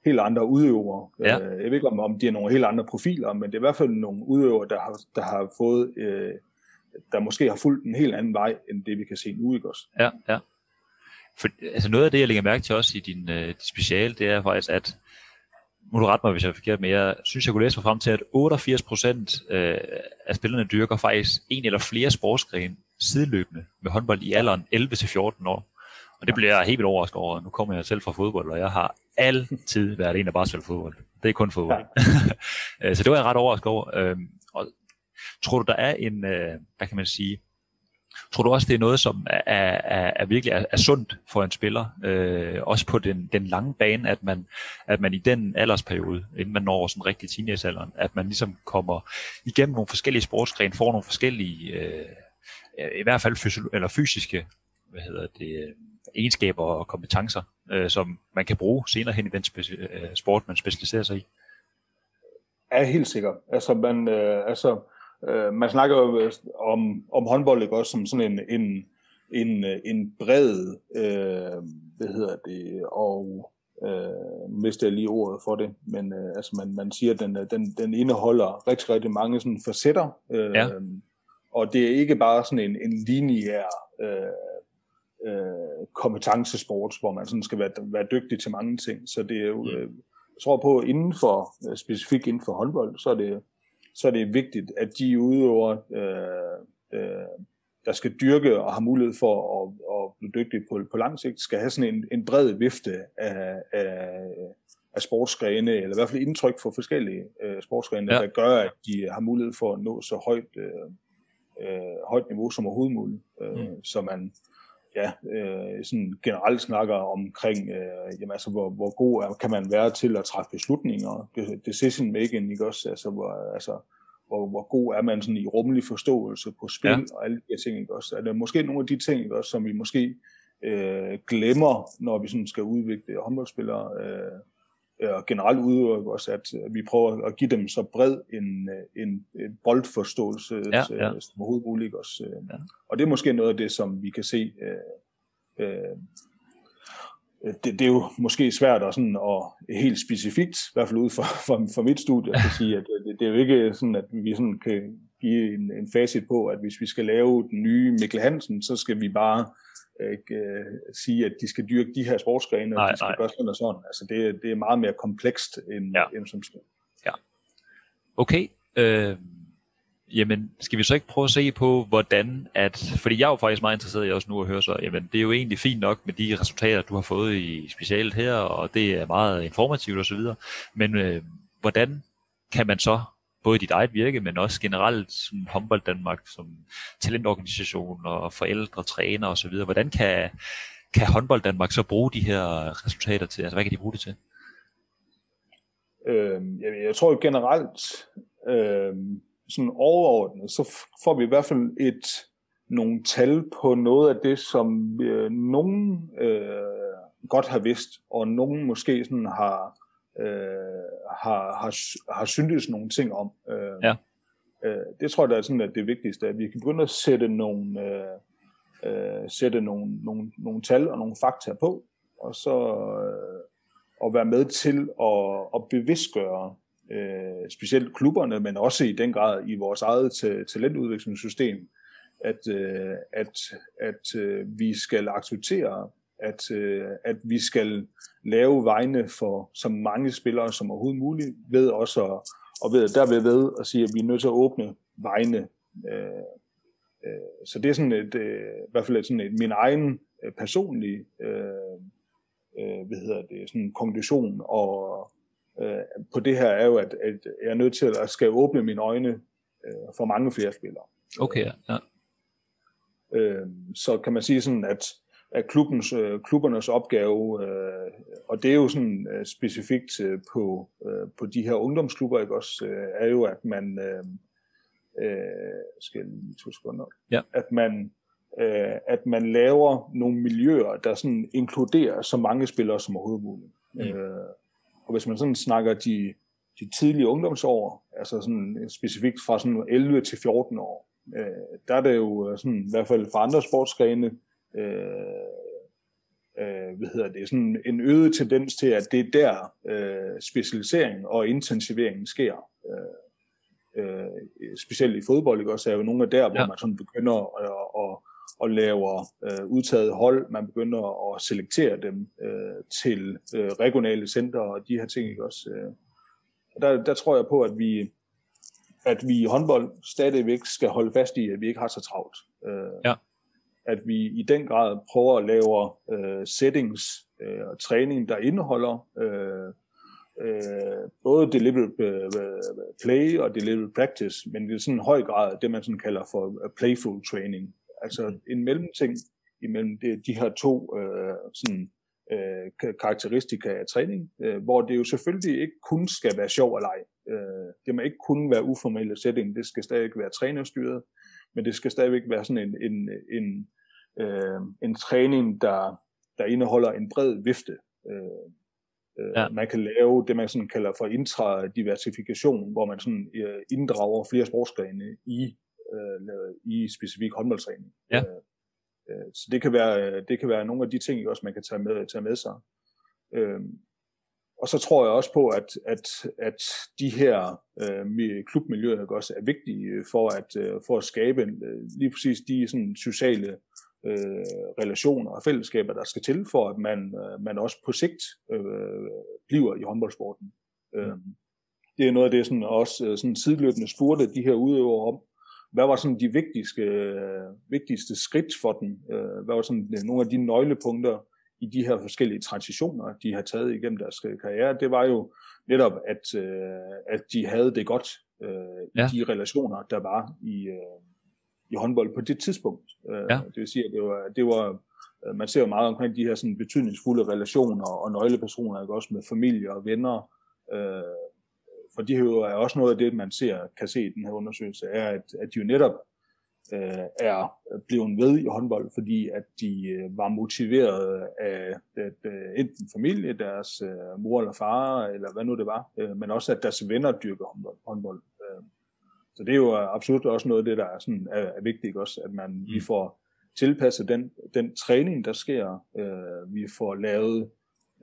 helt andre udøvere. Ja. Øh, jeg ved ikke, om, om de er nogle helt andre profiler, men det er i hvert fald nogle udøvere, der har, der har fået, øh, der måske har fulgt en helt anden vej, end det vi kan se nu, ikke også? Ja, ja. For, altså noget af det, jeg lægger mærke til også i din, din speciale, det er faktisk, at må du rette mig, hvis jeg er forkert, men jeg synes, jeg kunne læse mig frem til, at 88 procent øh, af spillerne dyrker faktisk en eller flere sportsgrene sideløbende med håndbold i alderen 11-14 år. Og det bliver jeg helt vildt overrasket over. Nu kommer jeg selv fra fodbold, og jeg har altid været en, der bare spiller fodbold. Det er kun fodbold. Ja. [LAUGHS] så det var jeg ret overrasket over. Øhm, og tror du, der er en, øh, hvad kan man sige, Tror du også, det er noget, som er, er, er virkelig er, er sundt for en spiller, øh, også på den, den lange bane, at man, at man i den aldersperiode, inden man når sådan rigtig teenagealderen, at man ligesom kommer igennem nogle forskellige sportsgrene, får nogle forskellige, øh, i hvert fald fysio- eller fysiske hvad hedder det, øh, egenskaber og kompetencer, øh, som man kan bruge senere hen i den speci- øh, sport, man specialiserer sig i? Ja, helt sikkert. Altså, man, øh, altså, Øh, man snakker jo øh, om, om håndbold ikke også som sådan en, en, en, øh, en bred, øh, hvad hedder det, og øh, mister jeg lige ordet for det, men øh, altså man, man siger, at den, den, den indeholder rigtig, rigtig mange sådan facetter, øh, ja. og det er ikke bare sådan en, en lineær øh, øh, kompetencesport, hvor man sådan skal være, være dygtig til mange ting, så det er jo, øh, jeg tror på, inden for, specifikt inden for håndbold, så er det så er det vigtigt, at de udøvere, øh, øh, der skal dyrke og har mulighed for at, at blive dygtige på, på lang sigt, skal have sådan en, en bred vifte af, af, af sportsgrene, eller i hvert fald indtryk for forskellige øh, sportsgrene, ja. der gør, at de har mulighed for at nå så højt, øh, øh, højt niveau som overhovedet muligt. Øh, mm. Så man ja, øh, sådan generelt snakker omkring, øh, jamen, altså, hvor, hvor god er, kan man være til at træffe beslutninger, decision making, ikke også? Altså, hvor, altså, hvor, hvor god er man sådan i rummelig forståelse på spil ja. og alle de her ting, ikke også? Er der måske nogle af de ting, ikke også, som vi måske øh, glemmer, når vi sådan skal udvikle håndboldspillere, øh, og generelt udøver også, at vi prøver at give dem så bred en, en, en boldforståelse ja, ja. som overhovedet muligt. Også. Ja. Og det er måske noget af det, som vi kan se. Øh, øh, det, det er jo måske svært at, sådan, at helt specifikt, i hvert fald ud fra, fra, fra mit studie, at sige, at det, det er jo ikke sådan, at vi sådan kan give en, en facit på, at hvis vi skal lave den nye Mikkel Hansen, så skal vi bare ikke øh, sige, at de skal dyrke de her sportsgrene, og de skal nej. gøre sådan og sådan. Altså det, det er meget mere komplekst end, ja. end som skal. Ja. Okay. Øh, jamen, skal vi så ikke prøve at se på, hvordan at, fordi jeg er jo faktisk meget interesseret i også nu at høre så, jamen det er jo egentlig fint nok med de resultater, du har fået i specialet her, og det er meget informativt osv., men øh, hvordan kan man så både dit eget virke, men også generelt som Humboldt Danmark, som talentorganisation og forældre, træner osv. Hvordan kan, kan håndbold Danmark så bruge de her resultater til? Altså, hvad kan de bruge det til? Øh, jeg, jeg tror generelt, øh, sådan overordnet, så får vi i hvert fald et nogle tal på noget af det, som øh, nogen øh, godt har vidst, og nogen måske sådan har øh, har, har, har syntes nogle ting om. Øh, ja. øh, det tror jeg, der er sådan, at det vigtigste, at vi kan begynde at sætte nogle, øh, øh, sætte nogle, nogle, nogle tal og nogle fakta på, og så øh, at være med til at, at bevidstgøre øh, specielt klubberne, men også i den grad i vores eget talentudviklingssystem, at, øh, at, at øh, vi skal acceptere at, øh, at vi skal lave vegne for så mange spillere som overhovedet muligt, ved også at, og ved, derved ved at sige, at vi er nødt til at åbne vegne. Øh, øh, så det er sådan et, øh, i hvert fald sådan et, min egen øh, personlige øh, øh, hvad hedder det, sådan konklusion og øh, på det her er jo, at, at jeg er nødt til at skal åbne mine øjne øh, for mange flere spillere. Okay, ja. Øh, så kan man sige sådan, at, at klubbens, øh, klubbernes opgave, øh, og det er jo sådan øh, specifikt øh, på, øh, på de her ungdomsklubber, ikke også, øh, er jo, at man, øh, øh, skal jeg lige to sekunder, ja. at man øh, at man laver nogle miljøer, der sådan inkluderer så mange spillere som overhovedet muligt. Mm. Øh, og hvis man sådan snakker de, de tidlige ungdomsår, altså sådan specifikt fra sådan 11 til 14 år, øh, der er det jo sådan, i hvert fald fra andre sportsgrene, øh, øh, hvad hedder det, sådan en øget tendens til, at det er der øh, specialisering og intensivering sker. Øh, øh, specielt i fodbold, ikke også, er jo nogle af der, hvor ja. man sådan begynder at, at, og laver øh, udtaget hold. Man begynder at selektere dem øh, til øh, regionale center og de her ting. Ikke også? Øh. Der, der tror jeg på, at vi, at vi i håndbold stadigvæk skal holde fast i, at vi ikke har så travlt. Øh, ja. At vi i den grad prøver at lave øh, settings øh, og træning, der indeholder øh, øh, både deliberate øh, play og deliberate practice, men det er sådan en høj grad det, man sådan kalder for playful training. Altså en mellemting imellem det, de her to øh, sådan, øh, karakteristika af træning, øh, hvor det jo selvfølgelig ikke kun skal være sjov og leg. Øh, det må ikke kun være uformelle setting, det skal stadig være trænerstyret, men det skal stadigvæk være sådan en, en, en, øh, en træning, der, der indeholder en bred vifte. Øh, øh ja. Man kan lave det, man sådan kalder for intradiversifikation, hvor man sådan øh, inddrager flere sportsgrene i øh, i specifik håndboldtræning. Ja. Øh, øh, så det kan, være, det kan være nogle af de ting, også man kan tage med, tage med sig. Øh, og så tror jeg også på, at, at, at de her øh, klubmiljøer også er vigtige for at, øh, for at skabe øh, lige præcis de sådan, sociale øh, relationer og fællesskaber, der skal til, for at man, øh, man også på sigt øh, bliver i håndboldsporten. Mm. Øh, det er noget af det, sådan også øh, sådan sideløbende spurgte de her udøvere om, hvad var sådan de vigtigste, øh, vigtigste skridt for den? Øh, hvad var sådan øh, nogle af de nøglepunkter i de her forskellige transitioner, de har taget igennem deres karriere? Det var jo netop, at, øh, at de havde det godt øh, ja. i de relationer, der var i, øh, i håndbold på det tidspunkt. Øh, ja. Det vil sige, at det var, det var øh, man ser jo meget omkring de her sådan betydningsfulde relationer og nøglepersoner, ikke? også med familie og venner, øh, for de er også noget af det, man ser, kan se i den her undersøgelse, er, at, at de jo netop øh, er blevet ved i håndbold, fordi at de øh, var motiveret af at, øh, enten familie, deres øh, mor eller far, eller hvad nu det var, øh, men også at deres venner dyrker håndbold. håndbold. Øh. Så det er jo absolut også noget af det, der er, sådan, er, er vigtigt også, at man mm. vi får tilpasset den, den træning, der sker. Øh, vi får lavet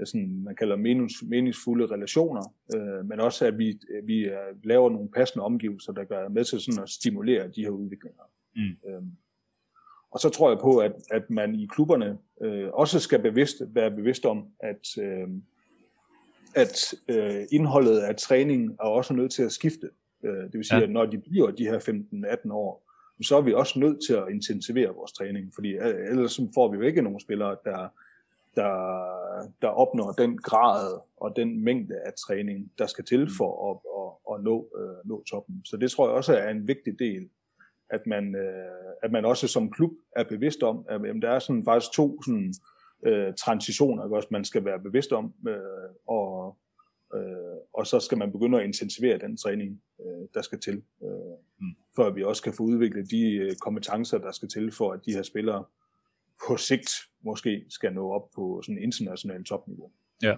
sådan, man kalder menings, meningsfulde relationer, øh, men også at vi, vi øh, laver nogle passende omgivelser, der gør med til sådan at stimulere de her udviklinger. Mm. Øhm, og så tror jeg på, at, at man i klubberne øh, også skal bevidst, være bevidst om, at, øh, at øh, indholdet af træning er også nødt til at skifte. Øh, det vil sige, ja. at når de bliver de her 15-18 år, så er vi også nødt til at intensivere vores træning, fordi ellers får vi jo ikke nogen spillere, der der, der opnår den grad og den mængde af træning, der skal til mm. for at, at, at nå, øh, nå toppen. Så det tror jeg også er en vigtig del, at man, øh, at man også som klub er bevidst om, at jamen, der er sådan faktisk to sådan, øh, transitioner, også man skal være bevidst om, øh, og, øh, og så skal man begynde at intensivere den træning, øh, der skal til, øh, mm. for at vi også kan få udviklet de øh, kompetencer, der skal til for, at de her spillere på sigt måske skal nå op på sådan internationalt topniveau. Ja.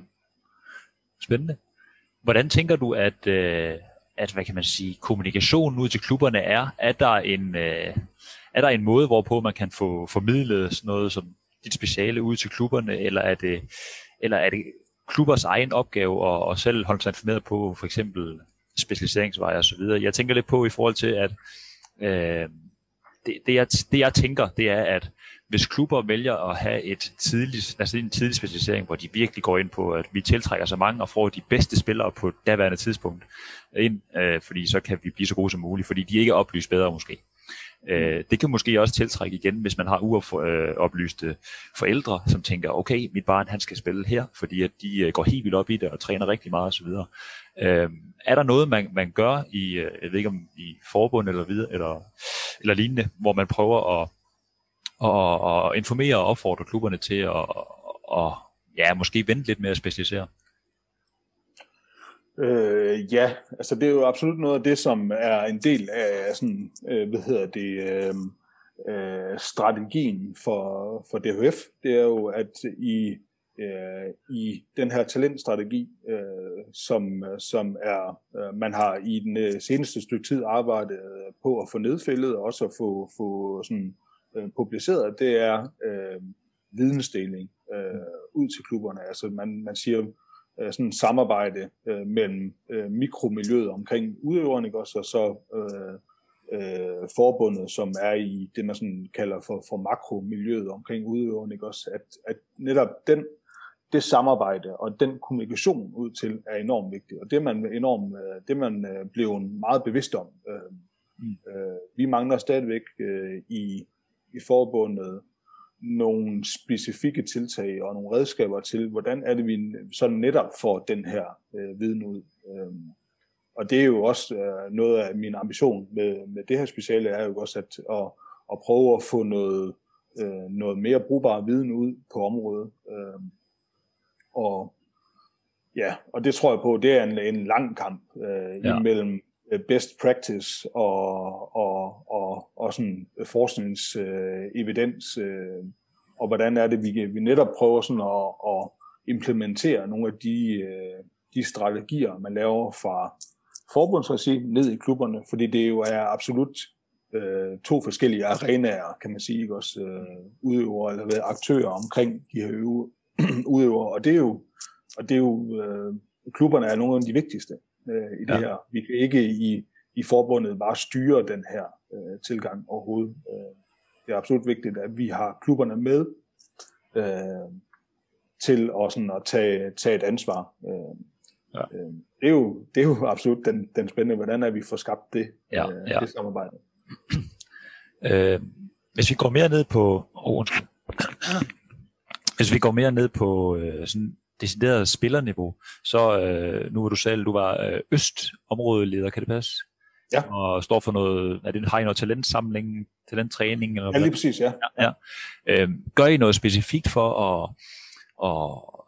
Spændende. Hvordan tænker du, at, øh, at hvad kan man sige, kommunikationen ud til klubberne er? at der en, øh, er der en måde, hvorpå man kan få formidlet sådan noget som dit speciale ud til klubberne, eller er det, eller er det klubbers egen opgave at, at selv holde sig informeret på for eksempel specialiseringsveje og så videre? Jeg tænker lidt på i forhold til, at øh, det, det, jeg, det jeg tænker, det er, at hvis klubber vælger at have et tidligt, altså en tidlig specialisering, hvor de virkelig går ind på, at vi tiltrækker så mange og får de bedste spillere på daværende tidspunkt ind, øh, fordi så kan vi blive så gode som muligt, fordi de ikke er oplyst bedre måske. Øh, det kan måske også tiltrække igen, hvis man har uoplyste forældre, som tænker, okay, mit barn han skal spille her, fordi at de øh, går helt vildt op i det og træner rigtig meget osv. Øh, er der noget, man, man gør i, øh, jeg ved ikke om i forbund eller videre, eller, eller lignende, hvor man prøver at, og, og informere og opfordre klubberne til at, og, ja, måske vente lidt med at specialisere? Øh, ja, altså det er jo absolut noget af det, som er en del af sådan, øh, hvad hedder det, øh, øh, strategien for, for DHF. Det er jo, at i, øh, i den her talentstrategi, øh, som, som er, øh, man har i den øh, seneste stykke tid arbejdet på at få nedfældet og også at få, få sådan, øh, publiceret, det er øh, vidensdeling øh, ud til klubberne. Altså man, man siger, øh, sådan samarbejde øh, mellem øh, mikromiljøet omkring udøverne, ikke også, og så øh, øh, forbundet, som er i det, man sådan kalder for, for makromiljøet omkring udøverne, ikke også, at, at netop den, det samarbejde og den kommunikation ud til er enormt vigtigt, og det er man enormt, øh, det man øh, blevet meget bevidst om. Øh, mm. øh, vi mangler stadigvæk øh, i, i forbundet nogle specifikke tiltag og nogle redskaber til, hvordan er det, vi så netop får den her øh, viden ud. Øhm, og det er jo også øh, noget af min ambition med, med det her speciale, er jo også at, at, at prøve at få noget, øh, noget mere brugbar viden ud på området. Øhm, og ja, og det tror jeg på, det er en, en lang kamp øh, ja. imellem Øh, best practice og, og, og, og sådan forskningsevidens, øh, øh, og hvordan er det, vi, vi netop prøver sådan at, at implementere nogle af de, øh, de strategier, man laver fra forbundsregi ned i klubberne, fordi det jo er absolut øh, to forskellige arenaer, kan man sige, ikke også øh, udøvere eller hvad, aktører omkring de her [CLEARS THROAT] udøvere, og det er jo, og det er jo øh, klubberne er nogle af de vigtigste øh, i det ja. her. Vi kan ikke i, i forbundet bare styre den her øh, tilgang overhovedet. Øh, det er absolut vigtigt, at vi har klubberne med øh, til at, sådan, at tage, tage et ansvar. Øh, ja. øh, det, er jo, det er jo absolut den, den spændende, hvordan er vi får skabt det, ja, øh, ja. det samarbejde. [CLEARS THROAT] øh, hvis vi går mere ned på... Oh, [CLEARS THROAT] hvis vi går mere ned på øh, sådan decideret spillerniveau, så øh, nu er du selv, du var øh, østområdeleder, kan det passe? Ja. Og står for noget, er det, har I noget talentsamling, talenttræning? Eller ja, lige præcis, ja. ja, ja. Øh, gør I noget specifikt for at, og,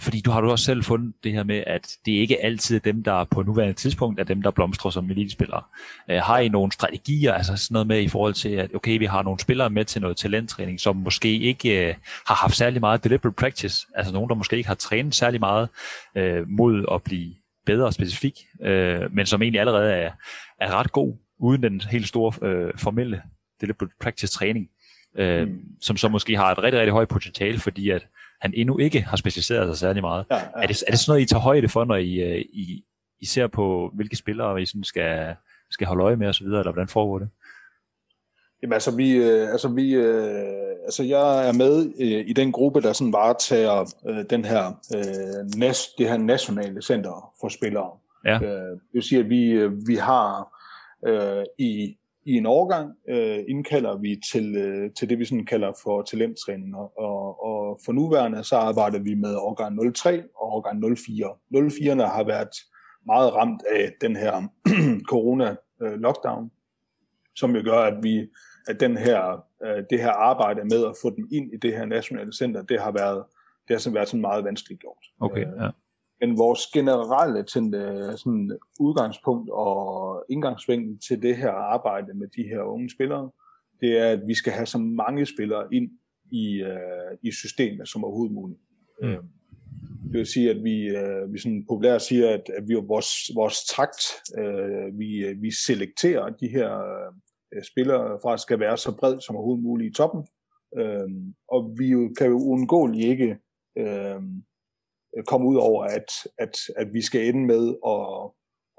fordi du har du også selv fundet det her med, at det ikke altid er dem, der på nuværende tidspunkt er dem, der blomstrer som elitespillere. Øh, har I nogle strategier, altså sådan noget med i forhold til, at okay, vi har nogle spillere med til noget talenttræning, som måske ikke øh, har haft særlig meget deliberate practice, altså nogen, der måske ikke har trænet særlig meget øh, mod at blive bedre specifik, øh, men som egentlig allerede er, er ret god, uden den helt store øh, formelle deliberate practice træning, øh, mm. som så måske har et rigtig, rigtig højt potentiale, fordi at han endnu ikke har specialiseret sig særlig meget. Ja, ja, er, det, er det sådan noget, I tager højde for, når I, øh, I, I ser på, hvilke spillere I sådan skal, skal holde øje med osv., eller hvordan foregår det? Jamen altså, vi, øh, altså, vi, øh, altså jeg er med øh, i den gruppe, der sådan varetager øh, den her, øh, nas, det her nationale center for spillere. Ja. Øh, det vil sige, at vi, øh, vi har øh, i i en årgang øh, indkalder vi til, øh, til det, vi sådan kalder for talenttræning. Og, og for nuværende så arbejder vi med årgang 03 og årgang 04. 04'erne har været meget ramt af den her [CLEARS THROAT] corona-lockdown, øh, som jo gør, at vi at den her, øh, det her arbejde med at få dem ind i det her nationale center, det har været, det har sådan været sådan meget vanskeligt gjort. Okay, ja. Men vores generelle til, øh, sådan, udgangspunkt og indgangsvinkel til det her arbejde med de her unge spillere, det er, at vi skal have så mange spillere ind i, uh, i systemet som overhovedet muligt. Mm. Uh, det vil sige, at vi, uh, vi sådan populært siger, at, at vi vores, vores takt, uh, vi, vi selekterer de her uh, spillere fra skal være så bred som overhovedet muligt i toppen. Uh, og vi kan jo uundgåeligt ikke Øh, komme ud over, at, at, at vi skal ende med at,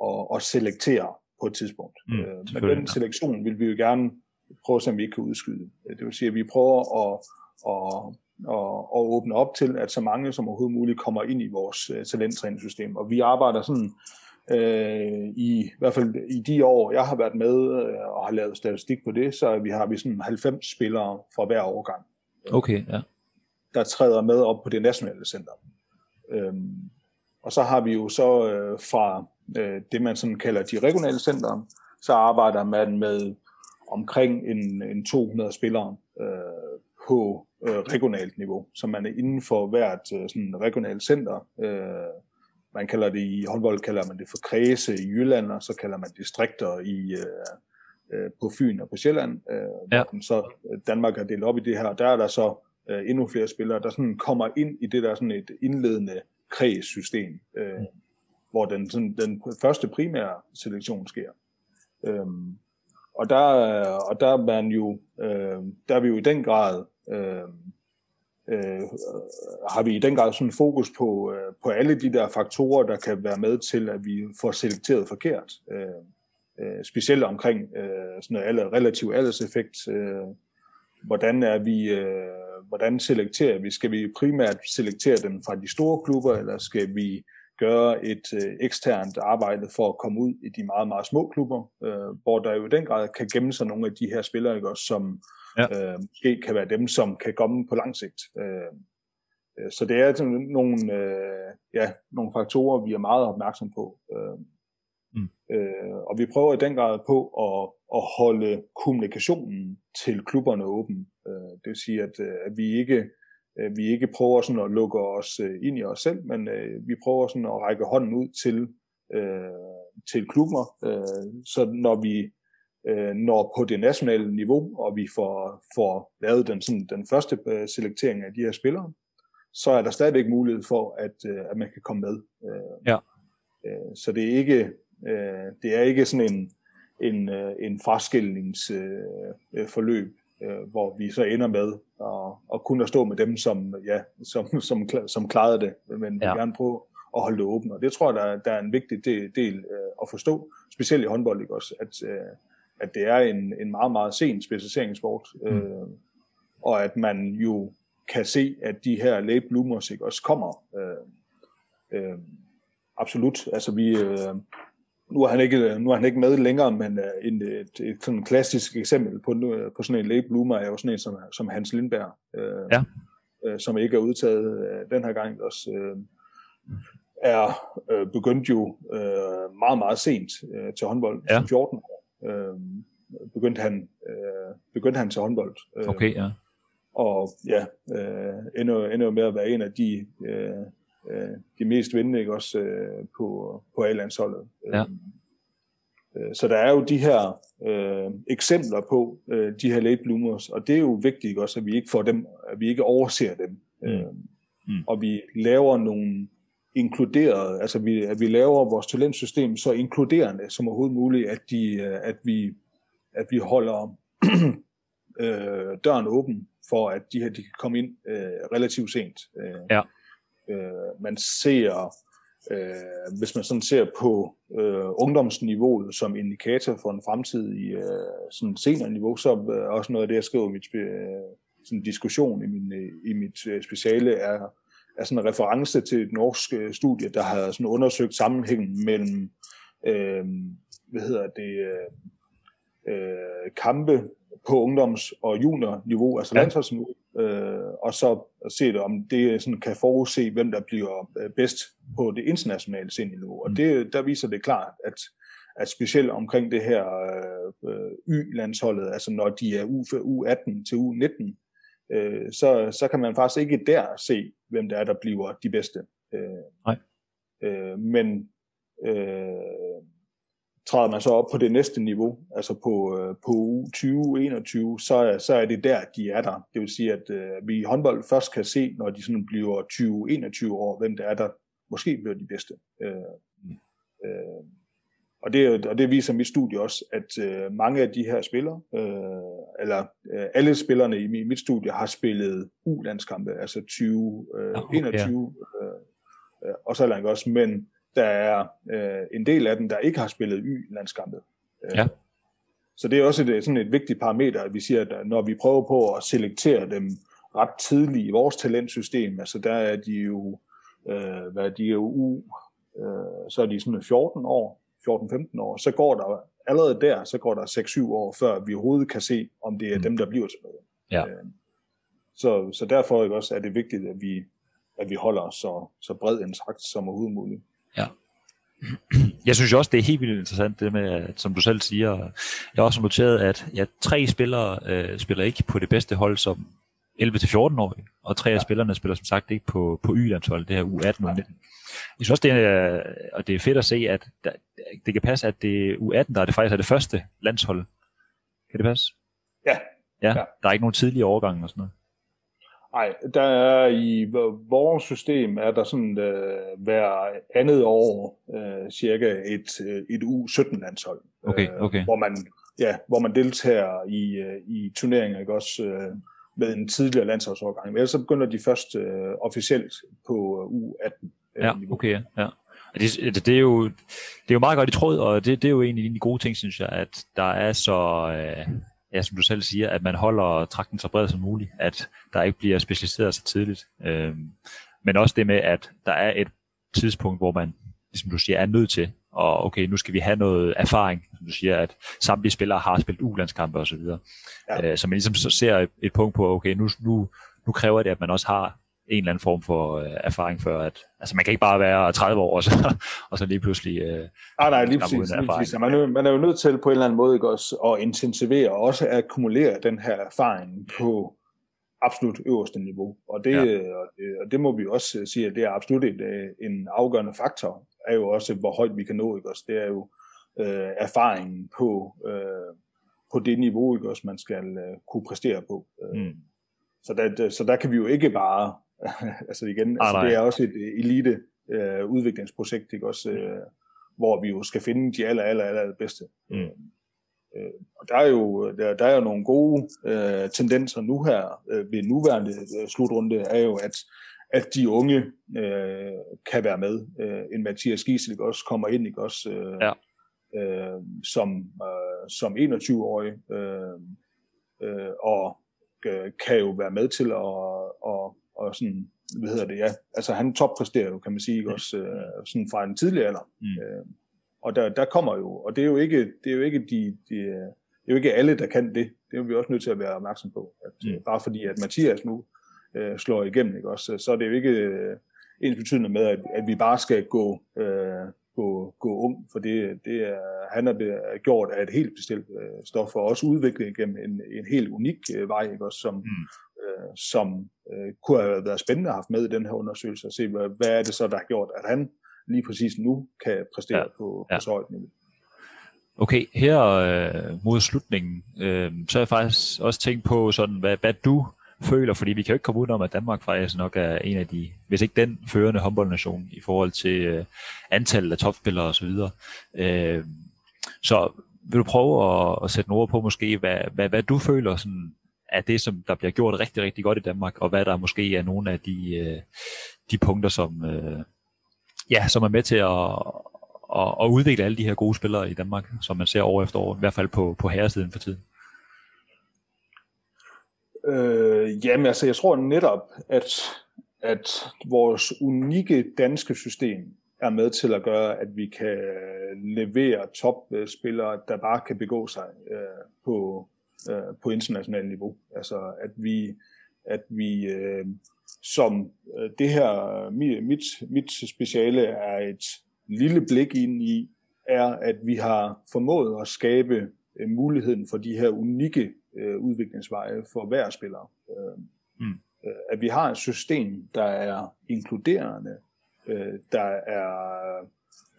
at, at selektere på et tidspunkt. Mm, øh, Men den selektion vil vi jo gerne prøve, som vi ikke kan udskyde. Det vil sige, at vi prøver at, at, at, at åbne op til, at så mange som overhovedet muligt kommer ind i vores uh, talenttræningssystem. Og vi arbejder sådan Øh, I, I hvert fald i de år, jeg har været med øh, og har lavet statistik på det, så vi har vi sådan 90 spillere fra hver årgang. Okay, ja. Der træder med op på det nationale center. Øhm, og så har vi jo så øh, fra øh, det, man sådan kalder de regionale center, så arbejder man med omkring en, en 200 spillere øh, på øh, regionalt niveau, så man er inden for hvert øh, sådan regionalt center. Øh, man kalder det i håndbold kalder man det for kredse i Jylland, og så kalder man distrikter i øh, øh, på Fyn og på Sjælland. Øh, ja. Så øh, Danmark har delt op i det her. Der er der så øh, endnu flere spillere, der sådan kommer ind i det der sådan et indledende kredssystem, øh, mm. hvor den, sådan, den første primære selektion sker. Øhm, og der, og der er man jo, øh, der er vi jo i den grad, øh, øh, har vi i den grad sådan fokus på, øh, på alle de der faktorer, der kan være med til, at vi får selekteret forkert. Øh, øh, specielt omkring øh, sådan noget relativ alderseffekt. Øh, hvordan er vi, øh, hvordan selekterer vi? Skal vi primært selektere dem fra de store klubber, eller skal vi gøre et øh, eksternt arbejde for at komme ud i de meget, meget små klubber, øh, hvor der jo i den grad kan gemme sig nogle af de her spillere, ikke, også, som ja. øh, måske kan være dem, som kan komme på lang sigt. Øh, øh så det er sådan nogle, øh, ja, nogle faktorer, vi er meget opmærksom på. Øh, mm. øh, og vi prøver i den grad på at, at holde kommunikationen til klubberne åben. Øh, det vil sige, at, øh, at vi ikke øh, vi ikke prøver sådan at lukke os øh, ind i os selv, men øh, vi prøver sådan at række hånden ud til, øh, til klubber, øh, så når vi øh, når på det nationale niveau, og vi får, får lavet den, sådan, den første øh, selektering af de her spillere, så er der stadigvæk mulighed for, at, øh, at man kan komme med. Øh, ja. øh, så det er ikke, øh, det er ikke sådan en, en, øh, en fraskillingsforløb, øh, øh, hvor vi så ender med at, at kunne at stå med dem, som, ja, som, som, som klarede det, men ja. vi gerne prøve at holde det åbent. Og det tror jeg, der, der er en vigtig del, del øh, at forstå, specielt i håndbold, ikke også, at, øh, at det er en, en meget, meget sen specialiseringssport, mm. øh, og at man jo kan se, at de her late bloomers ikke også kommer. Øh, øh, absolut. Altså vi, øh, nu er han ikke, nu er han ikke med længere, men øh, en, et, et sådan klassisk eksempel på, på sådan en late bloomer er jo sådan en som, som Hans Lindberg, øh, ja. øh, som ikke er udtaget øh, den her gang også. Øh, er øh, begyndt jo øh, meget, meget sent øh, til håndbold, ja. som 14 år. Øh, begyndte, han, øh, begyndte han til håndbold. Øh, okay, ja. Og ja, øh, ender, ender med at være en af de øh, øh, de mest vindende ikke også øh, på, på A-landsholdet. Ja. Øh, så der er jo de her øh, eksempler på øh, de her late bloomers, og det er jo vigtigt ikke også, at vi ikke får dem, at vi ikke overser dem. Mm. Øh, mm. Og vi laver nogle inkluderet, altså vi, at vi laver vores talentsystem så inkluderende som overhovedet muligt, at, de, at, vi, at vi holder [CLEARS THROAT] øh, døren åben for, at de her de kan komme ind øh, relativt sent. Øh, ja. Øh, man ser, øh, hvis man sådan ser på øh, ungdomsniveauet som indikator for en fremtidig øh, sådan senere niveau, så er også noget af det, jeg skriver i mit øh, sådan diskussion i, min, øh, i mit øh, speciale, er, er sådan en reference til et norsk studie, der har sådan undersøgt sammenhængen mellem øh, hvad hedder det, øh, kampe på ungdoms- og juniorniveau, altså ja. landsholdsniveau, øh, og så se det, om det sådan kan forudse, hvem der bliver øh, bedst på det internationale seniorniveau. Og mm. det, der viser det klart, at, at specielt omkring det her øh, Y-landsholdet, altså når de er U, U18 til U19, øh, så, så kan man faktisk ikke der se, hvem der er, der bliver de bedste. Øh, Nej. Øh, men øh, træder man så op på det næste niveau, altså på, øh, på uge 20-21, så, så er det der, de er der. Det vil sige, at øh, vi i håndbold først kan se, når de sådan bliver 20-21 år, hvem der er der måske bliver de bedste. Øh, øh, og, det, og det viser mit studie også, at øh, mange af de her spillere, øh, eller øh, alle spillerne i mit studie har spillet U-landskampe, altså 20, øh, okay, 21, øh, øh, og så langt også, men der er øh, en del af dem, der ikke har spillet Y-landskampe. Øh, ja. Så det er også et, sådan et vigtigt parameter, at vi siger, at når vi prøver på at selektere dem ret tidligt i vores talentsystem, altså der er de jo, øh, hvad er de jo U, øh, så er de sådan 14 år, 14-15 år, så går der allerede der, så går der 6-7 år, før vi overhovedet kan se, om det er mm. dem, der bliver til noget. Ja. Øh, så, så derfor ikke også er det vigtigt, at vi, at vi holder så, så bred en trakt som overhovedet muligt. Ja. Jeg synes også, det er helt vildt interessant, det med, at, som du selv siger, jeg har også noteret, at ja, tre spillere øh, spiller ikke på det bedste hold som 11-14-årige, og tre af ja. spillerne spiller som sagt ikke på, på Y-landshold, det her U18 og 19. Jeg synes også, det er, og det er fedt at se, at der, det kan passe, at det er U18, der er det faktisk er det første landshold. Kan det passe? Ja. Ja, ja. der er ikke nogen tidlige overgange og sådan noget. Nej, der er i vores system er der sådan uh, hver andet år uh, cirka et, uh, et U17-landshold. Okay, okay. Uh, hvor man ja, hvor man deltager i, uh, i turneringer, ikke også uh, med en tidligere landsholdsårgang. Men ellers så begynder de først uh, officielt på U18. Uh, ja, okay, ja. ja. Det, det, det, er jo, det er jo meget godt i tråd, og det, det er jo en af de gode ting, synes jeg, at der er så, uh, ja, som du selv siger, at man holder trakten så bred som muligt, at der ikke bliver specialiseret så tidligt. Øhm, men også det med, at der er et tidspunkt, hvor man, ligesom du siger, er nødt til, og okay, nu skal vi have noget erfaring, som du siger, at samtlige spillere har spillet ulandskampe osv. Ja. Øh, så man ligesom så ser et, et punkt på, okay, nu, nu, nu kræver det, at man også har en eller anden form for øh, erfaring før, at altså man kan ikke bare være 30 år, og så, [LAUGHS] og så lige pludselig... Øh, ah, nej, lige præcis. Lige præcis. Man, er, man er jo nødt til på en eller anden måde ikke også at intensivere og også at akkumulere den her erfaring på absolut øverste niveau. Og det, ja. og det, og det må vi også sige, at det er absolut et, øh, en afgørende faktor, er jo også, hvor højt vi kan nå. Ikke også? Det er jo øh, erfaringen på, øh, på det niveau, ikke også, man skal øh, kunne præstere på. Mm. Så, der, så der kan vi jo ikke bare [LAUGHS] altså igen, ah, altså, det er også et uh, elite uh, udviklingsprojekt, ikke? Også, uh, hvor vi jo skal finde de aller, aller, aller bedste. Mm. Uh, og der er jo, der, der er jo nogle gode uh, tendenser nu her uh, ved nuværende uh, slutrunde, er jo, at at de unge uh, kan være med. Uh, en Mathias Giesel også kommer ind, ikke også, uh, ja. uh, som, uh, som 21-årig, uh, uh, og uh, kan jo være med til at, at og sådan, hvad hedder det, ja, altså han toppræsterer jo, kan man sige, mm. også øh, sådan fra en tidlig alder. Mm. Øh, og der, der kommer jo, og det er jo ikke, det er jo ikke de, de, det er jo ikke alle, der kan det. Det er vi også nødt til at være opmærksom på. At, mm. Øh, bare fordi, at Mathias nu øh, slår igennem, ikke også, så er det jo ikke øh, ens betydende med, at, at vi bare skal gå, øh, gå, gå ung, for det, det er, han er gjort af et helt bestemt øh, stof, og også udviklet igennem en, en helt unik øh, vej, ikke også, som, mm øh, som øh, kunne have været spændende at have med i den her undersøgelse, og se, hvad, hvad er det så, der har gjort, at han lige præcis nu kan præstere ja. på, ja. på så højt niveau. Okay, her øh, mod slutningen, øh, så har jeg faktisk også tænkt på, sådan, hvad, hvad du føler, fordi vi kan jo ikke komme udenom, at Danmark faktisk nok er en af de, hvis ikke den førende håndboldnation i forhold til øh, antallet af topspillere osv. Øh, så vil du prøve at, at sætte nogle ord på måske, hvad, hvad, hvad du føler sådan, er det, som der bliver gjort rigtig, rigtig godt i Danmark, og hvad der måske er nogle af de, øh, de punkter, som, øh, ja, som er med til at, at, at udvikle alle de her gode spillere i Danmark, som man ser år efter år, i hvert fald på, på herresiden for tiden. Øh, jamen altså, jeg tror netop, at, at vores unikke danske system er med til at gøre, at vi kan levere topspillere, der bare kan begå sig øh, på, øh, på internationalt niveau. Altså at vi, at vi øh, som øh, det her, mit, mit speciale er et lille blik ind i, er at vi har formået at skabe øh, muligheden for de her unikke øh, udviklingsveje for hver spiller. Øh, mm. øh, at vi har et system, der er inkluderende, øh, der er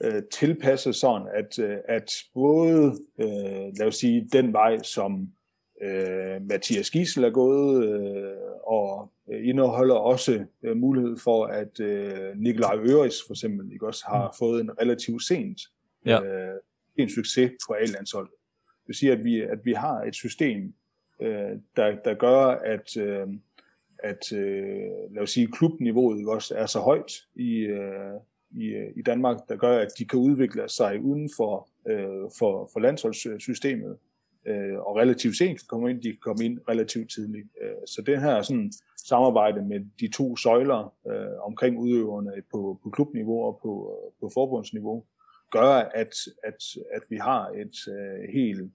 øh, tilpasset sådan, at, øh, at både, øh, lad os sige, den vej, som øh, Mathias Giesel er gået, øh, og indeholder også øh, mulighed for, at øh, Nikolaj Øres for eksempel ikke også har mm. fået en relativt sent ja. øh, en succes på A-landsholdet. Det vil sige, at vi, at vi har et system, øh, der, der gør, at, øh, at øh, lad os sige, klubniveauet også er så højt i, øh, i, i Danmark, der gør, at de kan udvikle sig uden for, øh, for, for landsholdssystemet øh, og relativt sent kan komme ind, de kan komme ind relativt tidligt. Øh, så det her sådan, samarbejde med de to søjler øh, omkring udøverne på, på klubniveau og på, øh, på forbundsniveau, gør, at, at, at vi har et øh, helt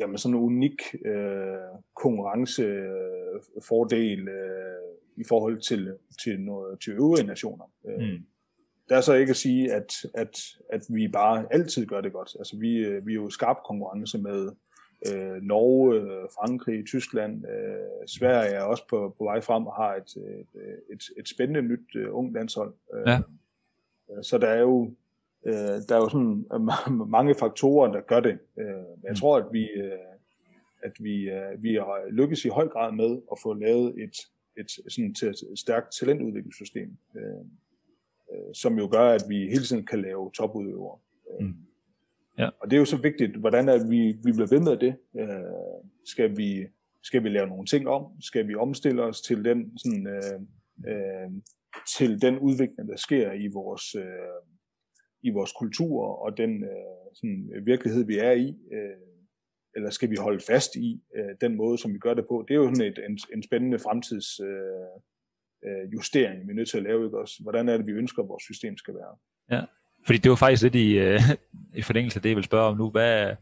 jamen sådan en unik øh, konkurrencefordel øh, i forhold til, til, noget, til øvrige nationer. Øh, mm. Det er så ikke at sige, at, at, at vi bare altid gør det godt. Altså vi, øh, vi er jo skarp konkurrence med øh, Norge, øh, Frankrig, Tyskland, øh, Sverige er også på, på vej frem og har et, et, et, et spændende nyt øh, ungt landshold. Øh, ja. Så der er jo øh, der er jo sådan øh, mange faktorer, der gør det. Øh, men jeg mm. tror, at vi, øh, at vi, øh, vi har lykkes i høj grad med at få lavet et, et, sådan et, stærkt talentudviklingssystem, øh, øh, som jo gør, at vi hele tiden kan lave topudøvere. Mm. Ja. Og det er jo så vigtigt, hvordan er vi, vi bliver ved med det. Øh, skal, vi, skal vi lave nogle ting om? Skal vi omstille os til den, sådan, øh, øh, til den udvikling, der sker i vores, øh, i vores kultur og den øh, sådan, virkelighed, vi er i? Øh, eller skal vi holde fast i øh, den måde, som vi gør det på? Det er jo sådan et, en, en spændende fremtids øh, øh, justering, vi er nødt til at lave. Ikke også? Hvordan er det, vi ønsker, at vores system skal være? Ja, fordi det var faktisk lidt i, øh, [LAUGHS] i forlængelse af det, jeg vil spørge om nu. Hvad,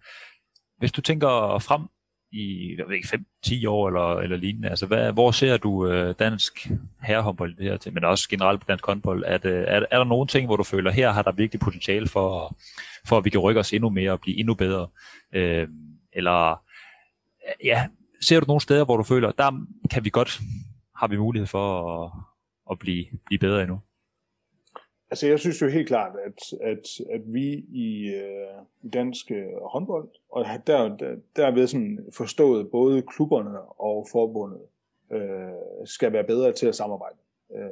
hvis du tænker frem i jeg ved ikke, 5-10 år eller, eller lignende, altså hvad, hvor ser du øh, dansk herrehåndbold det her til, men også generelt på dansk håndbold? at, øh, er, er der nogle ting, hvor du føler, her har der virkelig potentiale for, for at vi kan rykke os endnu mere og blive endnu bedre? Øh, eller ja, ser du nogle steder, hvor du føler, der kan vi godt, har vi mulighed for at, at blive, blive bedre endnu? Altså jeg synes jo helt klart, at, at, at vi i, øh, dansk øh, håndbold, og der, der, derved sådan forstået både klubberne og forbundet, øh, skal være bedre til at samarbejde. Øh,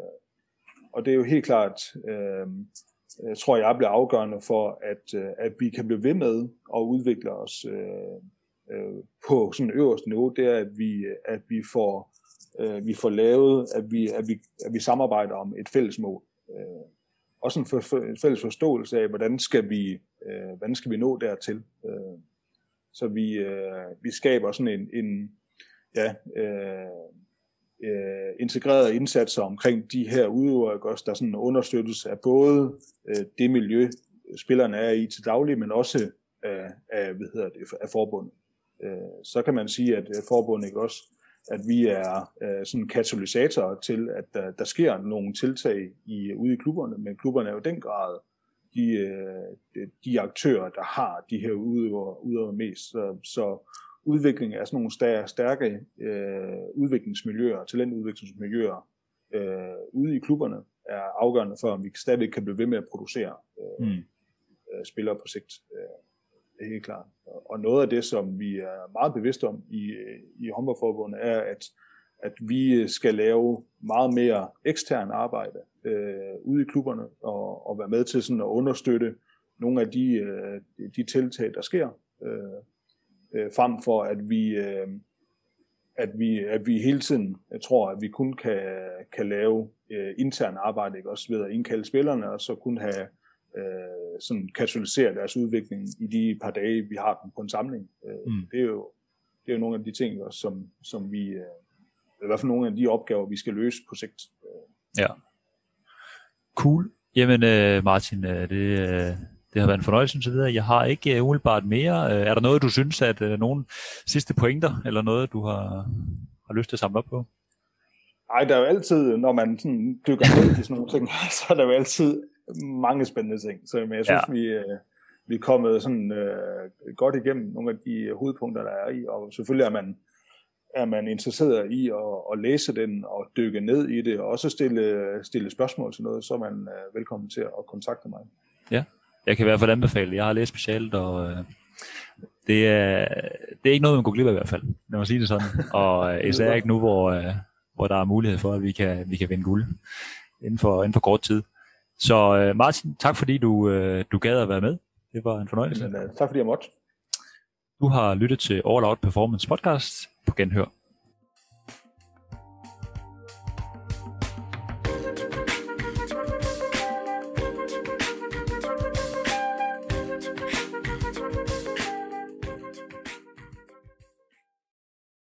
og det er jo helt klart, øh, jeg tror jeg bliver afgørende for, at, øh, at vi kan blive ved med at udvikle os øh, øh, på sådan øverste niveau, det er, at vi, at vi får, øh, vi får lavet, at vi, at, vi, at vi samarbejder om et fælles mål. Øh, også en, for, for, en fælles forståelse af, hvordan skal vi, øh, hvordan skal vi nå dertil. Øh, så vi, øh, vi skaber sådan en, en ja, øh, øh, integrerede indsatser omkring de her udøvere, også, der sådan understøttes af både øh, det miljø, spillerne er i til daglig, men også af, af, hvad hedder det, af forbundet øh, så kan man sige, at øh, forbundet ikke også, at vi er øh, sådan katalysatorer til, at der, der sker nogle tiltag i, ude i klubberne, men klubberne er jo den grad de, øh, de aktører, der har de her udøvere, udøvere mest. Så, så udvikling af sådan nogle stærke, stærke øh, udviklingsmiljøer, talentudviklingsmiljøer øh, ude i klubberne, er afgørende for, om vi stadig kan blive ved med at producere øh, mm. øh, spillere på sigt. Øh er helt klart. Og noget af det, som vi er meget bevidste om i, øh, i håndboldforbundet, er, at, at vi skal lave meget mere ekstern arbejde øh, ude i klubberne, og, og være med til sådan at understøtte nogle af de, øh, de tiltag, der sker, øh, øh, frem for at vi, øh, at vi, at vi hele tiden, jeg tror, at vi kun kan, kan lave øh, intern arbejde, ikke? også ved at indkalde spillerne, og så kun have øh, sådan katalysere deres udvikling i de par dage, vi har dem på en samling. Øh, mm. Det er jo det er jo nogle af de ting, også, som, som vi, øh, i hvert fald nogle af de opgaver, vi skal løse på sigt. Ja. Cool. Jamen øh, Martin, øh, det, øh, det har været en fornøjelse så videre. Jeg har ikke uh, umiddelbart mere. Uh, er der noget, du synes, at uh, nogle sidste pointer, eller noget, du har, har lyst til at samle op på? Nej, der er jo altid, når man sådan dykker ned i sådan nogle ting, [LAUGHS] så er der jo altid mange spændende ting. Så men jeg synes, ja. vi, øh, vi er kommet sådan øh, godt igennem nogle af de hovedpunkter, der er i, og selvfølgelig er man, er man interesseret i at, at læse den og dykke ned i det, og også stille, stille spørgsmål til noget, så er man øh, velkommen til at kontakte mig. Ja, jeg kan i hvert fald anbefale. Jeg har læst specielt, og øh, det, er, det er ikke noget, man går glip af i hvert fald, lad mig sige det sådan. [LAUGHS] Og øh, især ikke nu, hvor, øh, hvor der er mulighed for, at vi kan, vi kan vinde guld inden for, inden for kort tid. Så øh, Martin, tak fordi du, øh, du gad at være med. Det var en fornøjelse. Men, uh, tak fordi jeg måtte. Du har lyttet til All Out Performance Podcast på Genhør.